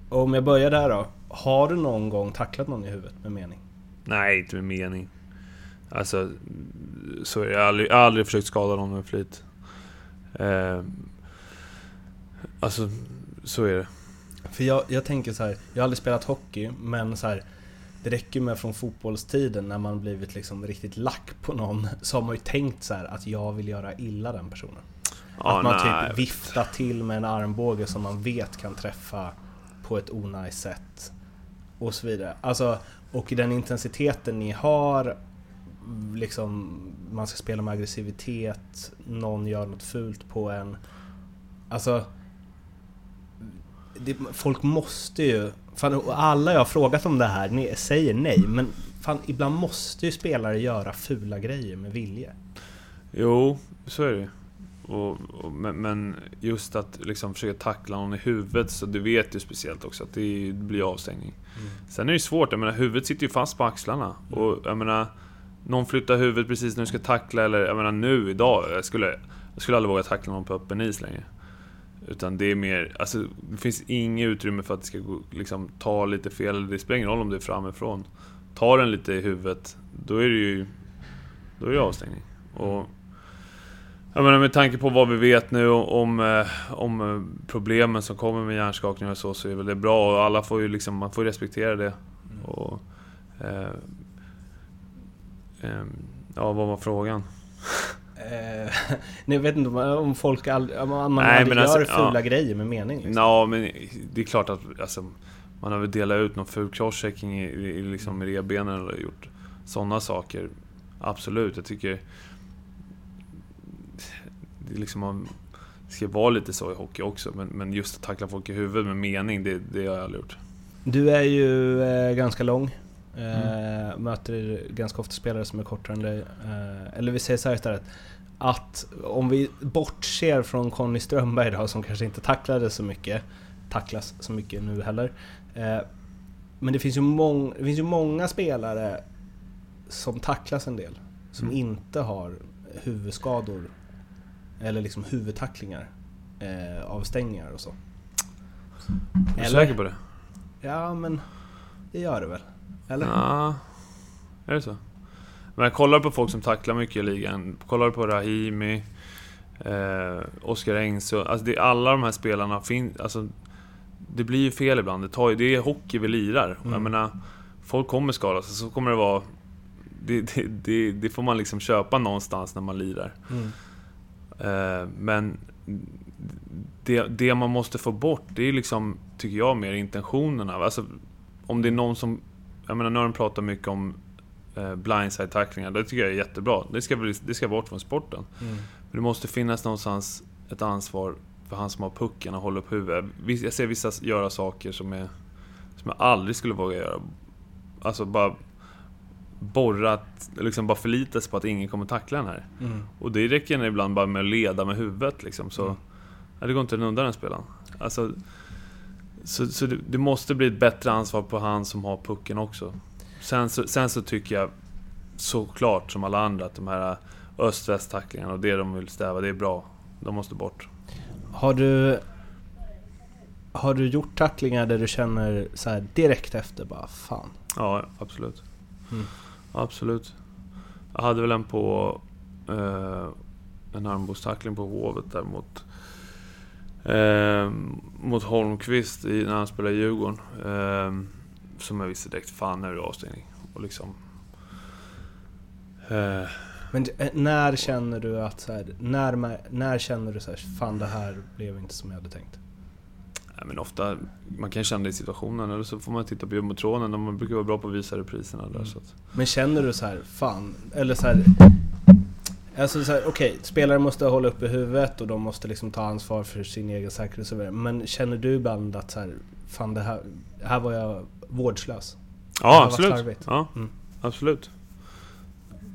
Om jag börjar där då. Har du någon gång tacklat någon i huvudet med mening? Nej, inte med mening. Alltså, så. Jag har aldrig, jag har aldrig försökt skada någon med flit. Eh, alltså, så är det. För jag, jag tänker så här, jag har aldrig spelat hockey, men så här, det räcker med från fotbollstiden när man blivit liksom riktigt lack på någon, så har man ju tänkt så här att jag vill göra illa den personen. Ja, att man nej, typ viftar till med en armbåge som man vet kan träffa på ett onajs sätt. Och så vidare. Alltså, och den intensiteten ni har, liksom, man ska spela med aggressivitet, någon gör något fult på en. Alltså, det, folk måste ju... Fan, alla jag har frågat om det här ni säger nej, men fan, ibland måste ju spelare göra fula grejer med vilje. Jo, så är det och, och, men, men just att liksom försöka tackla någon i huvudet, så du vet ju speciellt också att det blir avstängning. Sen är det svårt, jag menar huvudet sitter ju fast på axlarna. Och jag menar, någon flyttar huvudet precis när du ska tackla, eller jag menar nu, idag, jag skulle, jag skulle aldrig våga tackla någon på öppen is längre. Utan det är mer, alltså det finns inget utrymme för att det ska gå, liksom, ta lite fel, det spelar ingen roll om det är framifrån. Tar den lite i huvudet, då är det ju, då är det avstängning. Och jag menar med tanke på vad vi vet nu om, eh, om eh, problemen som kommer med hjärnskakning och så, så är väl det bra och alla får ju liksom, man får respektera det. Och, eh, ehm, ja, vad var frågan? Eh, jag vet inte om- folk aldrig, om man Nej, aldrig gör alltså, fula ja. grejer med mening. Liksom. Ja, men det är klart att alltså, man har väl delat ut någon ful crosschecking i, i, liksom, i revbenen eller gjort sådana saker. Absolut, jag tycker... Det liksom man ska vara lite så i hockey också, men, men just att tackla folk i huvudet med mening, det, det har jag aldrig gjort. Du är ju eh, ganska lång. Eh, Mm. Möter ganska ofta spelare som är kortare än dig. Eh, eller vi säger så här istället. Att om vi bortser från Conny Strömberg då, som kanske inte tacklade så mycket, tacklas så mycket nu heller. Eh, Men det finns, ju mång, det finns ju många spelare som tacklas en del. Som Mm. inte har huvudskador. Eller liksom huvudtacklingar. Eh, avstängningar och så. Är du Eller? säker på det? Ja men det gör det väl? Eller? Ja, är det så? Men jag kollar på folk som tacklar mycket i ligan. Kollar på Rahimi, eh, Oskar Engsund. Alltså det, alla de här spelarna finns... Alltså, det blir ju fel ibland. Det, tar, det är hockey vi lirar. Jag Mm. menar, folk kommer skada sig, så kommer det vara... Det, det, det, det får man liksom köpa någonstans när man lirar. Mm. Eh, men det, det man måste få bort, det är liksom, tycker jag, mer intentionerna. Alltså, om det är någon som... Jag menar, nu har de pratat mycket om blindside-tacklingar. Det tycker jag är jättebra. Det ska, väl- det ska bort från sporten. Mm. Men det måste finnas någonstans ett ansvar för han som har pucken och håller upp huvudet. Jag ser vissa göra saker som, är, som jag aldrig skulle våga göra. Alltså bara borrat, liksom bara förlita sig på att ingen kommer tackla den här. Mm. Och det räcker ibland bara med att leda med huvudet liksom, så... Mm. Ja, det går inte att undan den spelaren. Alltså... Så, så det, det måste bli ett bättre ansvar på han som har pucken också. Sen så, sen så tycker jag såklart som alla andra att de här öst-väst-tacklingarna och det de vill stäva, det är bra. De måste bort. Har du... Har du gjort tacklingar där du känner så här direkt efter bara fan? Ja, absolut. Mm. Absolut. Jag hade väl en på... Eh, en armbågstackling på Hovet där mot... Eh, mot Holmqvist i, när han spelade i Djurgården. Eh, som jag visste direkt, fan nu är det avstängning. Och liksom... Eh, Men eh, när känner du att så här, när, när känner du så här, fan det här blev inte som jag hade tänkt? nej, men ofta, man kan känna det i situationen, eller så får man titta på jumbotronen. De brukar vara bra på att visa repriserna där. Mm. Så att, Men känner du så här, fan, eller så här... Alltså så här, okej, spelare måste hålla uppe huvudet och de måste liksom ta ansvar för sin egen säkerhet och så vidare. Men känner du ibland att så här, fan det här, här var jag vårdslös? Ja, absolut. Ja, Mm. absolut.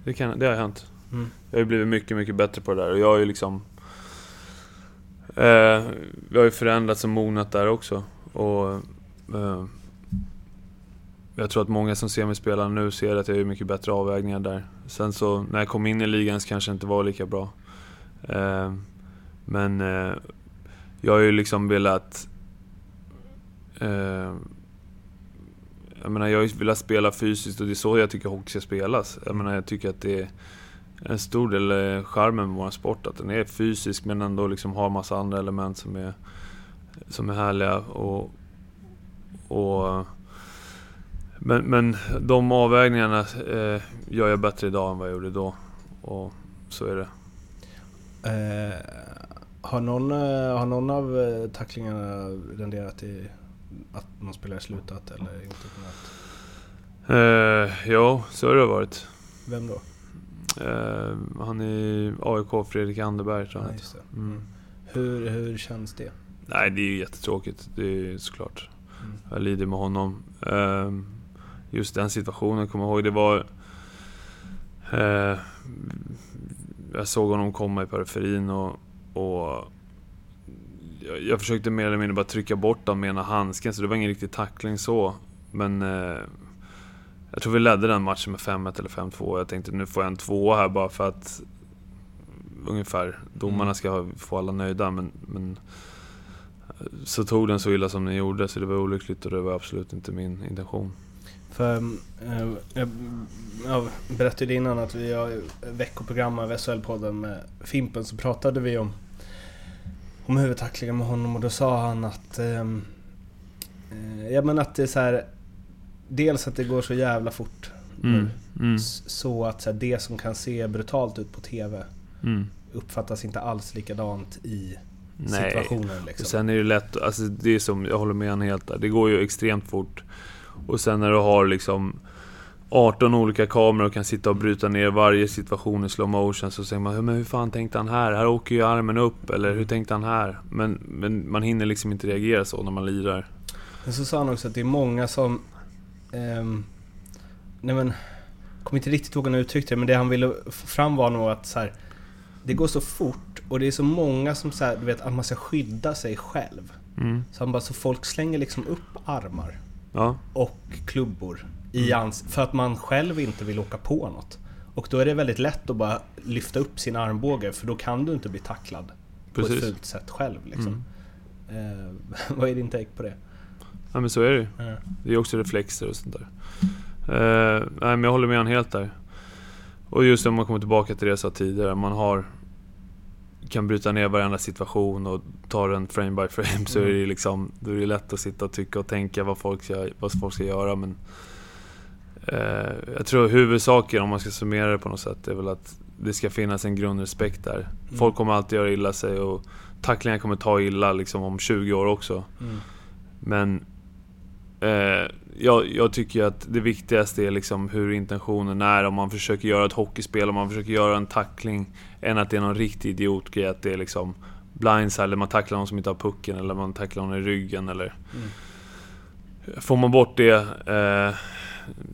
Det, kan, det har hänt. Mm. Jag har ju blivit mycket, mycket bättre på det där och jag har ju liksom... Eh, vi har ju förändrats och mognat där också. Och... Eh, jag tror att många som ser mig spela nu ser att jag gör mycket bättre avvägningar där. Sen så, när jag kom in i ligan så kanske det inte var lika bra. Eh, men... Eh, jag har ju liksom velat... Eh, jag menar, jag har ju velat spela fysiskt och det är så jag tycker hockey ska spelas. Jag menar, jag tycker att det är en stor del charmen med vår sport, att den är fysisk men ändå liksom har massa andra element som är, som är härliga. Och, och, men, men de avvägningarna eh, gör jag bättre idag än vad jag gjorde då. Och så är det. Eh, har, någon, eh, har någon av eh, tacklingarna renderat i att någon spelare slutat eller inte kunnat? Eh, jo, så har det varit. Vem då? Eh, han i AIK, Fredrik Anderberg tror jag Ja, mm. Hur, hur känns det? Nej, det är ju jättetråkigt. Det är ju såklart. Mm. Jag lider med honom. Ehm, Just den situationen, kommer jag ihåg. Det var... eh, Jag såg honom komma i periferin och... och jag, jag försökte mer eller mindre bara trycka bort honom med ena handsken, så det var ingen riktig tackling så. Men... eh, Jag tror vi ledde den matchen med 5-1 eller 5-2. Jag tänkte nu får jag en tvåa här bara för att... Ungefär. Domarna ska ha- få alla nöjda, men... men eh, så tog den så illa som den gjorde, så det var olyckligt och det var absolut inte min intention. För eh, jag, jag berättade innan att vi har veckoprogram av SHL-podden med Fimpen så pratade vi om, om huvudtacklingen med honom och då sa han att ehm, eh, Ja men att det är så här Dels att det går så jävla fort. Mm. S- Så att så här, det som kan se brutalt ut på TV Mm. uppfattas inte alls likadant i Nej. situationen liksom. Sen är det lätt, alltså det är som, jag håller med han helt där. Det går ju extremt fort. Och sen när du har liksom 18 olika kameror och kan sitta och bryta ner varje situation i slow motion så säger man men hur fan tänkte han här? Här åker ju armen upp, eller hur tänkte han här? Men, men man hinner liksom inte reagera så när man lirar. Men så sa han också att det är många som... ehm, nej men... Kommer inte riktigt ihåg hur han uttryckte det, men det han ville få fram var nog att så här, Det går så fort och det är så många som så här, du vet att man ska skydda sig själv. Mm. Så han bara, så folk slänger liksom upp armar. Ja, och klubbor i Mm. ans- för att man själv inte vill åka på något. Och då är det väldigt lätt att bara lyfta upp sin armbåge för då kan du inte bli tacklad på ett precis. fult sätt själv. Liksom. Mm. Eh, vad är din take på det? Ja men så är det ju. Ja. Det är också reflexer och sånt där. Eh, nej men jag håller med honom helt där. Och just om man kommer tillbaka till det jag sa tidigare, man har... Kan bryta ner varenda situation och ta den frame by frame så är det ju liksom... Då är det lätt att sitta och tycka och tänka vad folk ska, vad folk ska göra men... Eh, jag tror huvudsaken, om man ska summera det på något sätt, är väl att det ska finnas en grundrespekt där. Folk kommer alltid göra illa sig och tacklingar kommer ta illa liksom om 20 år också. Mm. Men eh, jag, jag tycker att det viktigaste är liksom hur intentionen är. Om man försöker göra ett hockeyspel, om man försöker göra en tackling. Än att det är någon riktig idiotgrej. Att det är liksom blindside, eller man tacklar någon som inte har pucken, eller man tacklar någon i ryggen. Eller... Får man bort det, eh,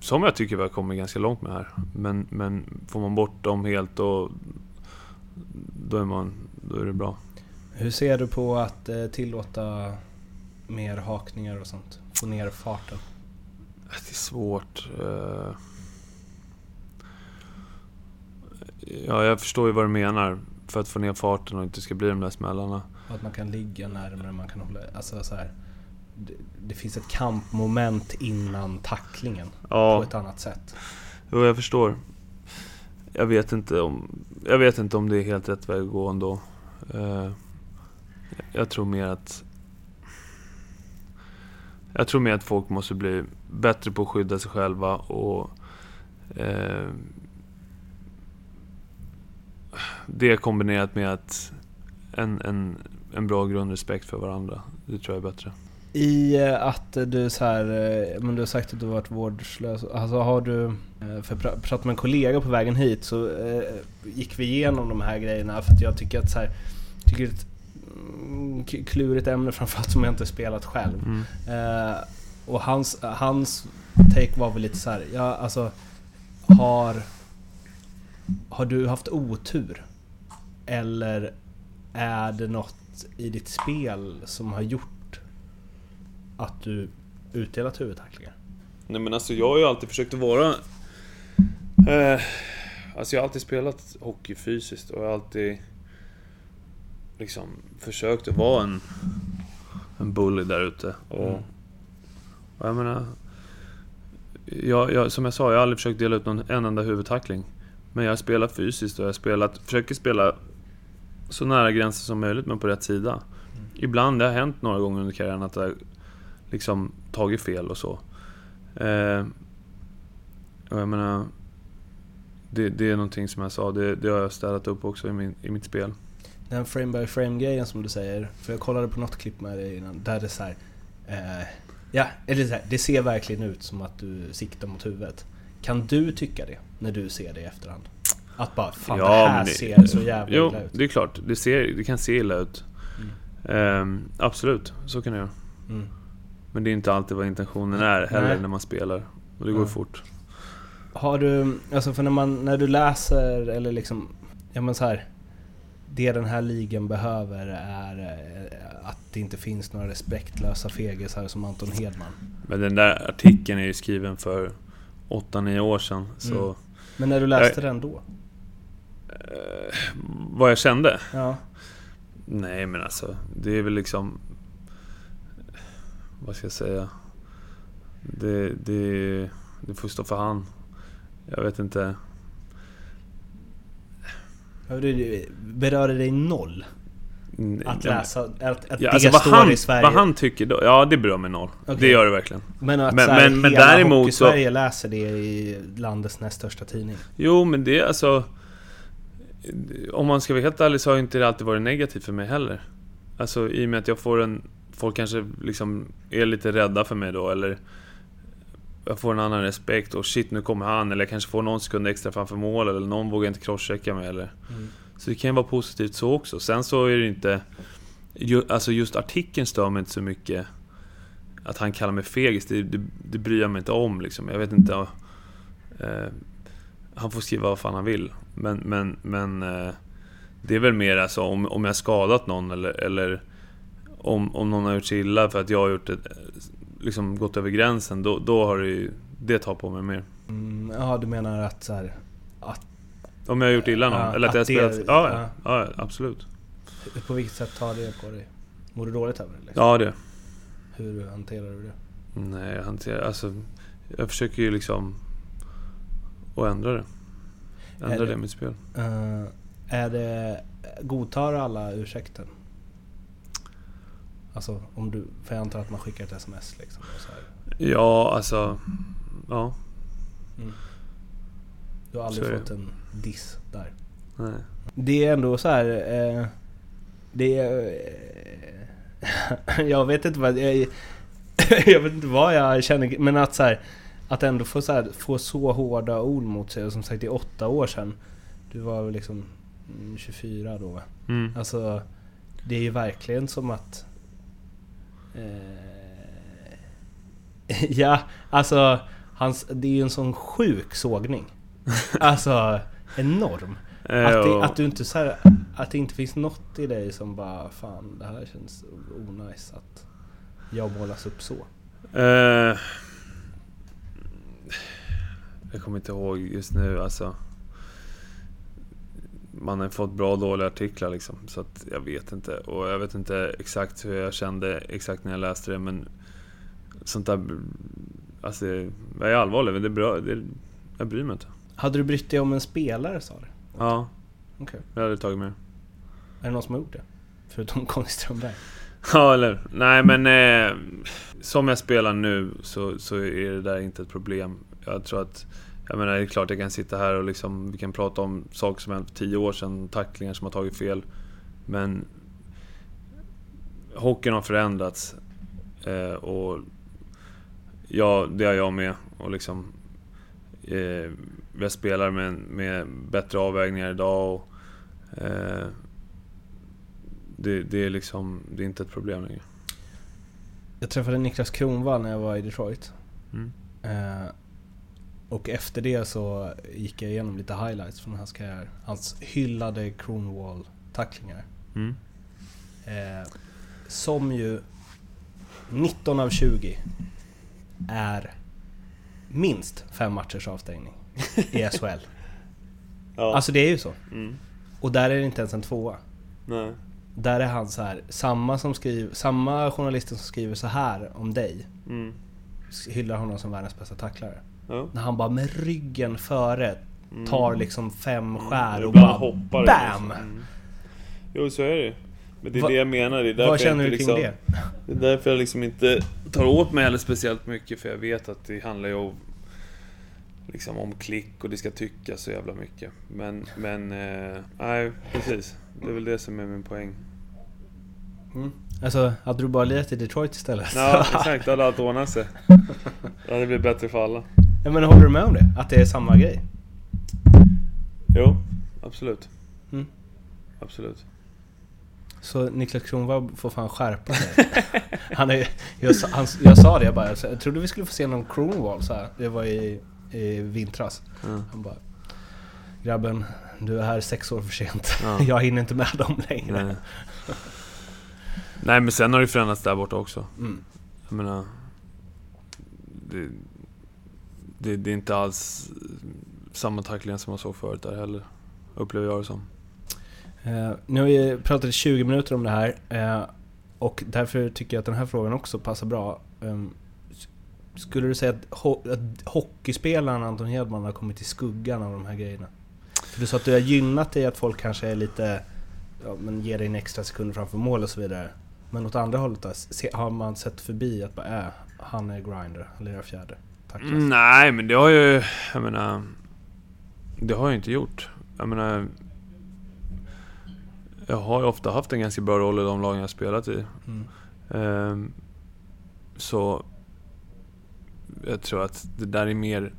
som jag tycker vi har kommit ganska långt med här. Men, men får man bort dem helt då, då, är man, då är det bra. Hur ser du på att eh, tillåta mer hakningar och sånt? Få ner farten? Det är svårt. eh. Ja, jag förstår ju vad du menar. För att få ner farten och inte ska bli de där smällarna. Och att man kan ligga närmare, man kan hålla... Alltså så här, det, det finns ett kampmoment innan tacklingen på Ja, ett annat sätt. jo, jag förstår. Jag vet inte om, jag vet inte om det är helt rätt väg att gå ändå. Eh, Jag tror mer att... Jag tror mer att folk måste bli bättre på att skydda sig själva och... Eh, det kombinerat med att en, en, en bra grundrespekt för varandra. Det tror jag är bättre. I eh, att du så här, eh, men du har sagt att du har varit vårdslös. Alltså har du, eh, för jag pratade med en kollega på vägen hit så gick vi igenom de här grejerna för att jag tycker att så här, tycker att klurigt ämne framförallt som jag inte spelat själv. Mm. Eh, och hans, hans take var väl lite så här, ja alltså har, har du haft otur? Eller är det något i ditt spel som har gjort att du utdelat huvudtacklingar? Nej men alltså jag har ju alltid försökt att vara... Eh, alltså jag har alltid spelat hockey fysiskt och jag har alltid... Liksom försökt att vara en... En bully där ute. Och, Mm. och jag menar... Jag, jag, som jag sa, jag har aldrig försökt dela ut någon, en enda huvudtackling. Men jag har spelat fysiskt och jag har spelat, försöker spela så nära gränsen som möjligt men på rätt sida. Ibland, det har hänt några gånger under karriären att jag liksom tagit fel och så. Eh, och jag menar... Det, det är någonting som jag sa, det, det har jag städat upp också i, min, i mitt spel. Den frame by frame grejen som du säger, för jag kollade på något klipp med dig innan, där det är så här, eh, Ja, eller så här, det ser verkligen ut som att du siktar mot huvudet. Kan du tycka det när du ser det i efterhand? Att bara, fan det här det- ser så jävla Jo, illa ut. det är klart. Det, ser, det kan se illa ut. Ehm, absolut, så kan det göra. Mm. Men det är inte alltid vad intentionen är heller Nej. när man spelar. Och det går Ja. fort. Har du, alltså för när man, när du läser eller liksom, ja men så här. Det den här ligan behöver är eh, att det inte finns några respektlösa fegisar som Anton Hedman. Men den där artikeln är ju skriven för 8-9 år sedan. Så Mm. Men när du läste Jag- den då? eh, vad jag kände? Ja. Nej men alltså, det är väl liksom... Vad ska jag säga? Det, det, det får stå för han. Jag vet inte. Berör det dig noll? Mm, Att läsa, att, att Ja, det alltså vad, står han, i Sverige? vad han tycker då? Ja, det berör mig noll. Okej. Det gör det verkligen. men att men- så här, men- men hela däremot så- Sverige läser det i landets näst största tidning. Jo, men det är alltså... Om man ska vara helt ärlig så har inte det alltid varit negativt för mig heller. Alltså i och med att jag får en... Folk kanske liksom är lite rädda för mig då, eller... Jag får en annan respekt och shit nu kommer han, eller jag kanske får någon sekund extra framför mål, eller någon vågar inte crosschecka mig eller... Så det kan ju vara positivt så också. Sen så är det inte... Ju, alltså just artikeln stör mig inte så mycket. Att han kallar mig fegis, det, det, det bryr jag mig inte om liksom. Jag vet inte... Eh, han får skriva vad fan han vill. Men, men, men eh, det är väl mer alltså om, om jag har skadat någon eller, eller om, om någon har gjort sig illa för att jag har gjort ett, liksom gått över gränsen, då, då har det ju, det tar på mig mer. Mm, ja, du menar att så här, Om jag har gjort illa någon? Ja, eller att, att jag har spelat... Ja, ja. ja, absolut. på vilket sätt tar det på dig? Mår du dåligt över det? Liksom? Ja, det. Hur hanterar du det? Nej, jag hanterar... Alltså, jag försöker ju liksom... Att ändra det. Är Ändra det- det mitt spel. Eh, är det... Godtar alla ursäkten? Alltså om du... För jag antar att man skickar ett sms liksom. Ja, alltså... Ja, Du har aldrig det. fått en diss där. nej. Det är ändå så här. Eh, det är... Eh, jag vet inte vad... Jag, jag vet inte vad jag känner. Men att så här, Att ändå få så, här, få så hårda ord mot sig. Och som sagt det är åtta år sedan. Du var liksom mm, 24 då va? Mm. Alltså, det är ju verkligen som att... Eh, ja, alltså... Hans, det är ju en sån sjuk sågning. Alltså, enorm. Att, det, att du inte så här, Att det inte finns något i dig som bara Fan, det här känns onajs att jag målas upp så. Eh, jag kommer inte ihåg just nu alltså. Man har fått bra och dåliga artiklar liksom. Så att jag vet inte. Och jag vet inte exakt hur jag kände exakt när jag läste det men... Sånt där... Alltså, jag är allvarlig men det är bra. Det, jag bryr mig inte. Hade du brytt dig om en spelare sa du? Ja, Okej. jag hade tagit med. Är det någon som har gjort det? Förutom Conny Strömberg? Ja, eller Nej, men eh, som jag spelar nu så, så är det där inte ett problem. Jag tror att... Jag menar, det är klart jag kan sitta här och liksom... Vi kan prata om saker som hänt för tio år sedan, tacklingar som har tagit fel. Men... Hockeyn har förändrats. Eh, och... Ja, det har jag med. Och liksom... Eh, jag spelar med, med bättre avvägningar idag och... Eh, det, det är liksom, det är inte ett problem längre. Jag träffade Niklas Kronwall när jag var i Detroit. Mm. Eh, och efter det så gick jag igenom lite highlights från hans karriär. Hans hyllade Kronwall-tacklingar. Mm. Eh, som ju 19 av 20 är minst fem matchers avstängning i SHL. Ja. Alltså det är ju så. Mm. Och där är det inte ens en tvåa. Nej. Där är han så här, samma, som skriver, samma journalisten som skriver så här om dig Mm. hyllar honom som världens bästa tacklare. Ja. När han bara med ryggen före tar liksom fem skär och Ibland bara hoppar det BAM! liksom. Mm. Jo, så är det Men det är Va- det jag menar. Det är därför Vad känner jag du inte kring liksom, det? Det är därför jag liksom inte tar åt mig heller speciellt mycket. För jag vet att det handlar ju om, liksom om klick och det ska tyckas så jävla mycket. Men, men... Eh, nej, precis. Det är väl det som är min poäng. Alltså, hade du bara lirat i Detroit istället? Ja, exakt. Då hade allt ordnat sig. Då hade det blivit bättre för alla. Ja, men håller du med om det? Att det är samma grej? Jo, absolut. Mm. Absolut. Så Niklas Kronwall får fan skärpa sig. han är, jag, sa- han, jag sa det, jag bara, jag trodde vi skulle få se någon Kronwall så här. Det var i, i vintras. Ja. Han bara Grabben, du är här sex år för sent. Ja. Jag hinner inte med dem längre. Nej. Nej men sen har det förändrats där borta också. Mm. Jag menar... Det, det, det är inte alls samma tacklingar som man såg förut där heller. Upplever jag det som. Eh, nu har vi pratat i 20 minuter om det här. eh, och därför tycker jag att den här frågan också passar bra. Ehm, skulle du säga att, ho- att hockeyspelaren Anton Hedman har kommit i skuggan av de här grejerna? För du sa att du har gynnat dig att folk kanske är lite... Ja, men ger dig en extra sekund framför mål och så vidare. Men åt andra hållet då? Se, har man sett förbi att bara äh, han är grinder, han lirar fjärde? Tacklas. Mm, nej men det har ju... Jag menar... Det har jag inte gjort. Jag menar... Jag har ju ofta haft en ganska bra roll i de lagen jag spelat i. Mm. Ehm, så jag tror att det där är mer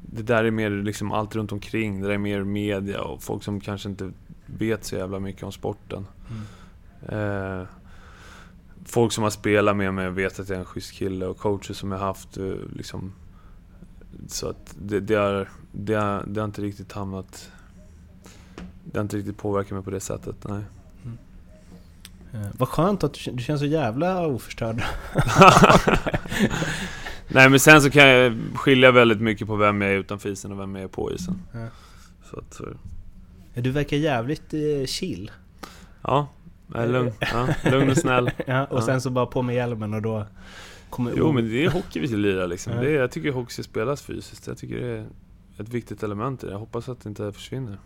det där är mer liksom allt runt omkring. Det där är mer media och folk som kanske inte vet så jävla mycket om sporten. Eh, folk som har spelat med mig vet att jag är en schysst kille och coacher som jag haft eh, liksom så att det, det, är, det, är, det har inte riktigt hamnat Det har inte riktigt påverkat mig på det sättet, nej. Eh, vad skönt att du, du känns så jävla oförstörd. Nej men sen så kan jag skilja väldigt mycket på vem jag är utanför isen och vem jag är på isen. Ja. Så att, så- Ja, Du verkar jävligt eh, chill. ja, är lugn. Ja, lugn och snäll. Ja, och Ja. sen så bara på med hjälmen och då kommer Jo men det är hockey vi lirar liksom. Ja. Det är, jag tycker hockey ska spelas fysiskt. Jag tycker det är ett viktigt element i det. Jag hoppas att det inte försvinner.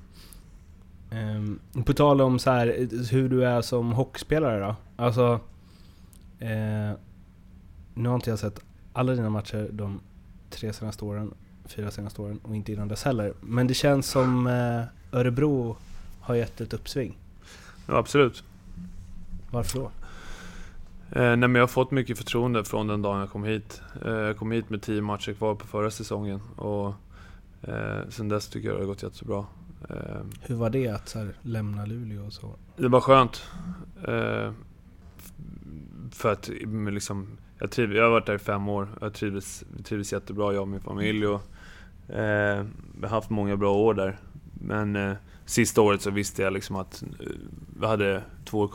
Ehm, på tal om så här, hur du är som hockeyspelare då. Alltså... Eh, nu har inte jag sett alla dina matcher de tre senaste åren, fyra senaste åren och inte innan dess heller. Men det känns som eh, Örebro har gett ett uppsving. Ja, absolut. Varför då? Eh, nej, jag har fått mycket förtroende från den dagen jag kom hit. Eh, jag kom hit med tio matcher kvar på förra säsongen och eh, sen dess tycker jag det har gått jättebra. Eh, Hur var det att här, lämna Luleå och så? det var skönt. Eh, för att liksom, jag, triv, jag har varit där i fem år. Jag trivdes, trivdes jättebra, jag och min familj. Och, eh, vi har haft många bra år där. Men eh, sista året så visste jag liksom att eh, vi hade två år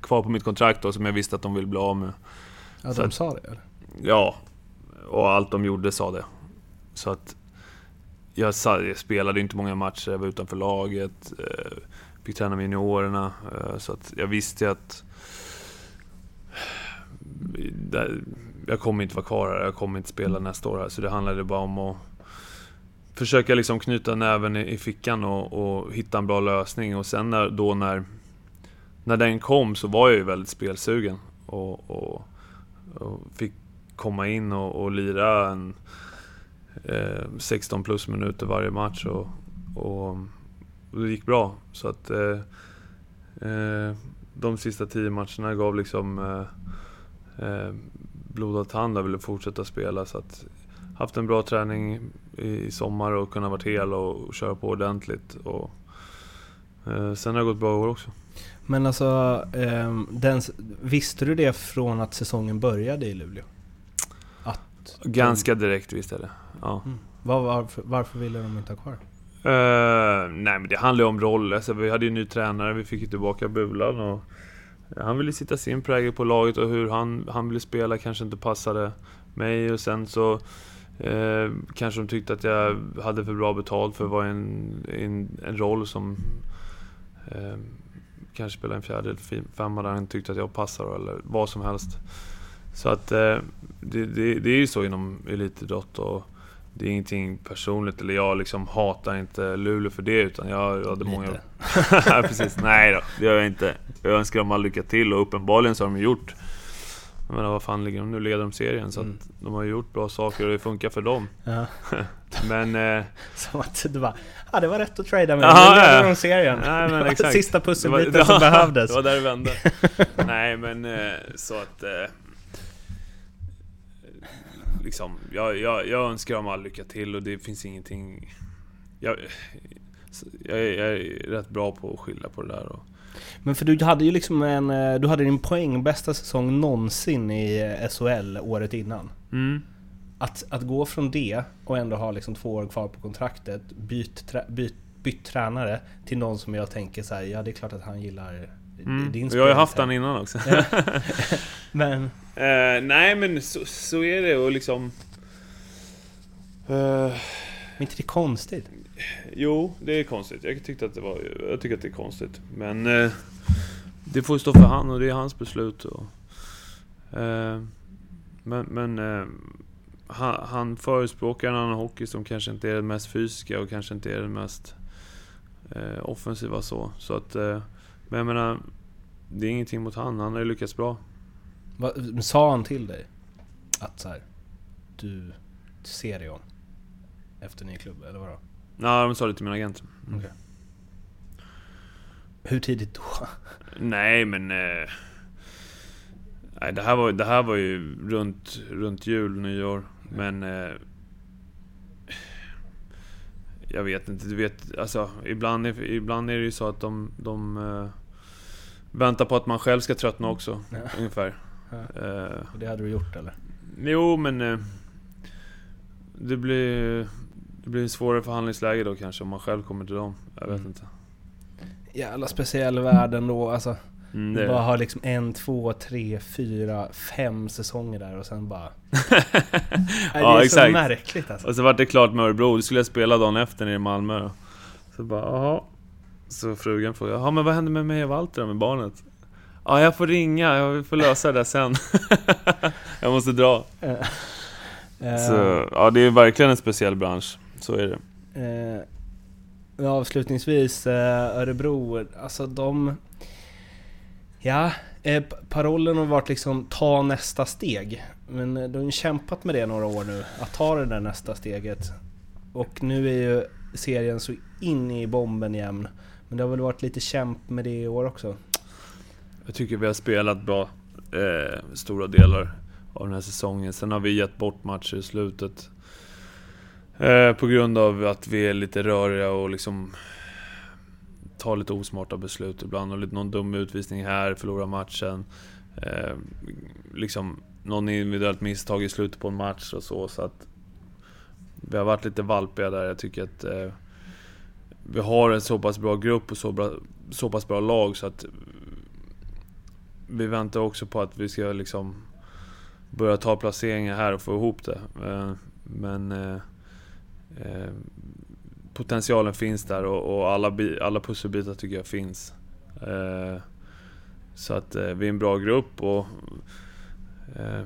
kvar, på mitt kontrakt då, som jag visste att de ville bli av med. Ja, Så de att- sa det eller? Ja, och allt de gjorde sa det. Så att jag, jag spelade inte många matcher, jag var utanför laget, eh, fick träna med juniorerna. Eh, så att jag visste att jag kommer inte vara kvar här, jag kommer inte spela nästa år här. Så det handlade bara om att försöka liksom knyta näven i, i fickan och, och hitta en bra lösning. Och sen när, då när, när den kom så var jag ju väldigt spelsugen. Och, och, och fick komma in och, och lira en, eh, 16 plus minuter varje match och, och, och det gick bra. Så att eh, eh, de sista tio matcherna gav liksom eh, eh, blodad tand och ville fortsätta spela. Så att haft en bra träning i, i sommar och kunnat vara hel och, och köra på ordentligt. Och, eh, sen har det gått bra år också. Men alltså, ehm, den, visste du det från att säsongen började i Luleå? Att... Ganska direkt visste jag det. Ja. Mm. Var, varför, varför ville de inte ha kvar? Eh, nej men det handlar ju om roll. Alltså, vi hade ju en ny tränare, vi fick ju tillbaka Bulan och han ville sitta sin prägel på laget och hur han, han ville spela kanske inte passade mig och sen så eh, kanske de tyckte att jag hade för bra betalt för att vara en, en, en roll som eh, kanske spela en fjärde eller fem- femma där han tyckte att jag passar eller vad som helst. Så att eh, det, det, det är ju så inom elitidrott och det är ingenting personligt, eller jag liksom hatar inte Luleå för det utan jag, jag hade många... Lite. Ja, Precis, nej då, det gör jag inte. Jag önskar dem all lycka till och uppenbarligen så har de gjort... Jag menar vad fan ligger de nu? Leder de serien? Så Mm. att de har gjort bra saker och det funkar för dem. Ja. Men... Eh, Som att du bara, ja det var rätt att trada med. Ja, nu leder de serien. nej men Det var exakt. Sista Det var- pusselbiten det som var- behövdes. Det var där det vände. Nej men eh, så att... Eh, liksom, jag, jag, jag önskar dem all lycka till och det finns ingenting... Jag, jag, är, jag är rätt bra på att skilja på det där. Och, Men för du hade ju liksom en, eh, du hade din poängbästa säsong någonsin i eh, SHL året innan. mm. Att, att gå från det och ändå ha liksom två år kvar på kontraktet, byt, trä, byt, bytt tränare till någon som jag tänker så här, ja det är klart att han gillar Mm. din Och jag har ju haft han innan också. Men, Eh, nej men så, så är det och liksom... Eh, men inte det är konstigt? Jo, det är konstigt. Jag tyckte att det var... Jag tycker att det är konstigt. Men... Eh, det får ju stå för han och det är hans beslut. Och, eh, men men eh, han, han förespråkar en annan hockey som kanske inte är den mest fysiska och kanske inte är den mest eh, offensiva så. Så att... Eh, men jag menar... Det är ingenting mot han. Han har ju lyckats bra. Va, sa han till dig att så här, du ser dig om efter ny klubb, eller vadå? Ja, de sa det till min agent. Okej. Hur tidigt då? Nej, men... Eh, nej, det här var, det här var ju runt, runt jul, nyår. Men... Eh, jag vet inte, du vet, alltså ibland ibland är det ju så att de, de eh, väntar på att man själv ska tröttna också, Ja. ungefär. Ja. Eh, Och det hade du gjort eller? jo, men... Eh, det blir... Det blir en svårare förhandlingsläge då kanske om man själv kommer till dem. Jag vet Mm. inte. Jävla speciell värld ändå alltså. Mm, Du det, bara har liksom en, två, tre, fyra, fem säsonger där och sen bara... Nej, det Ja, är exakt. så märkligt alltså. Och så vart det klart med Örebro, det skulle jag spela dagen efter nere i Malmö då. Så bara, jaha. Så frugan frågade, jaha men vad händer med mig och Walter då, med barnet? Ja, jag får ringa, jag får lösa det där sen. jag måste dra. Eh, Så, ja det är verkligen en speciell bransch. Så är det. Eh, avslutningsvis, eh, Örebro, alltså de... Ja, eh, parollen har varit liksom ta nästa steg. Men eh, de har ju kämpat med det några år nu, att ta det där nästa steget. Och nu är ju serien så in i bomben jämn. Men det har väl varit lite kämp med det i år också. Jag tycker vi har spelat bra eh, stora delar av den här säsongen. Sen har vi gett bort matcher i slutet. Eh, på grund av att vi är lite röriga och liksom tar lite osmarta beslut ibland. Och lite någon dum utvisning här, förlorar matchen. Eh, liksom någon individuellt misstag i slutet på en match och så. så att vi har varit lite valpiga där. Jag tycker att eh, vi har en så pass bra grupp och så, bra, så pass bra lag så att vi väntar också på att vi ska liksom börja ta placeringar här och få ihop det. Men... Men eh, potentialen finns där och, och alla, alla pusselbitar tycker jag finns. Eh, Så att eh, vi är en bra grupp och eh,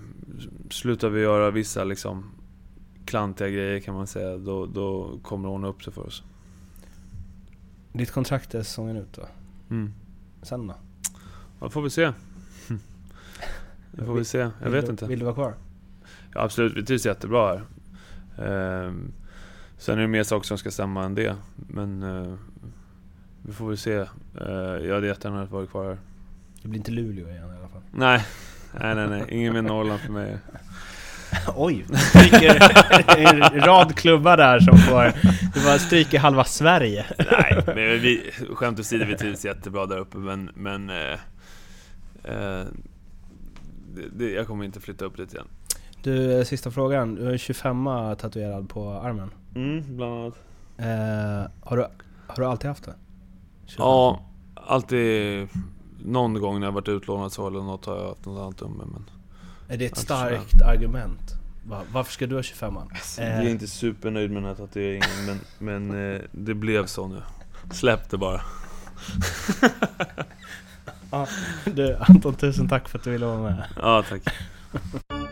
slutar vi göra vissa liksom klantiga grejer kan man säga, då, då kommer det ordna upp sig för oss. Ditt kontrakt är säsongen ut då? Mm. Sen då? Ja, får vi se. Det får vi se. Jag Vill vet du, inte. Vill du vara kvar? Ja, absolut, vi trivs jättebra här. Ehm, sen är det mer saker som ska stämma än det. Men eh, vi får väl se. Eh, jag hade jättegärna vara kvar här. Det blir inte Luleå igen i alla fall. Nej, nej, nej, nej. ingen med Norrland för mig. Oj! Stryker en rad klubbar där som får... Du bara stryker halva Sverige. Nej, men vi, skämt åsido, vi trivs jättebra där uppe men... men eh, eh, det, jag kommer inte flytta upp dit igen. Du, eh, sista frågan. Du har ju 25 tatuerad på armen. Mm, bland annat. Eh, har, du, har du alltid haft det? 25? Ja, alltid... Någon gång när jag varit utlånad så eller något har jag haft något annat umme men... Är det ett Ja, starkt argument? Va, varför ska du ha 25 Jag är inte supernöjd med den här tatueringen men, men eh, det blev så nu. Släpp det bara. Du, Anton, tusen tack för att du ville vara med. Ja, tack.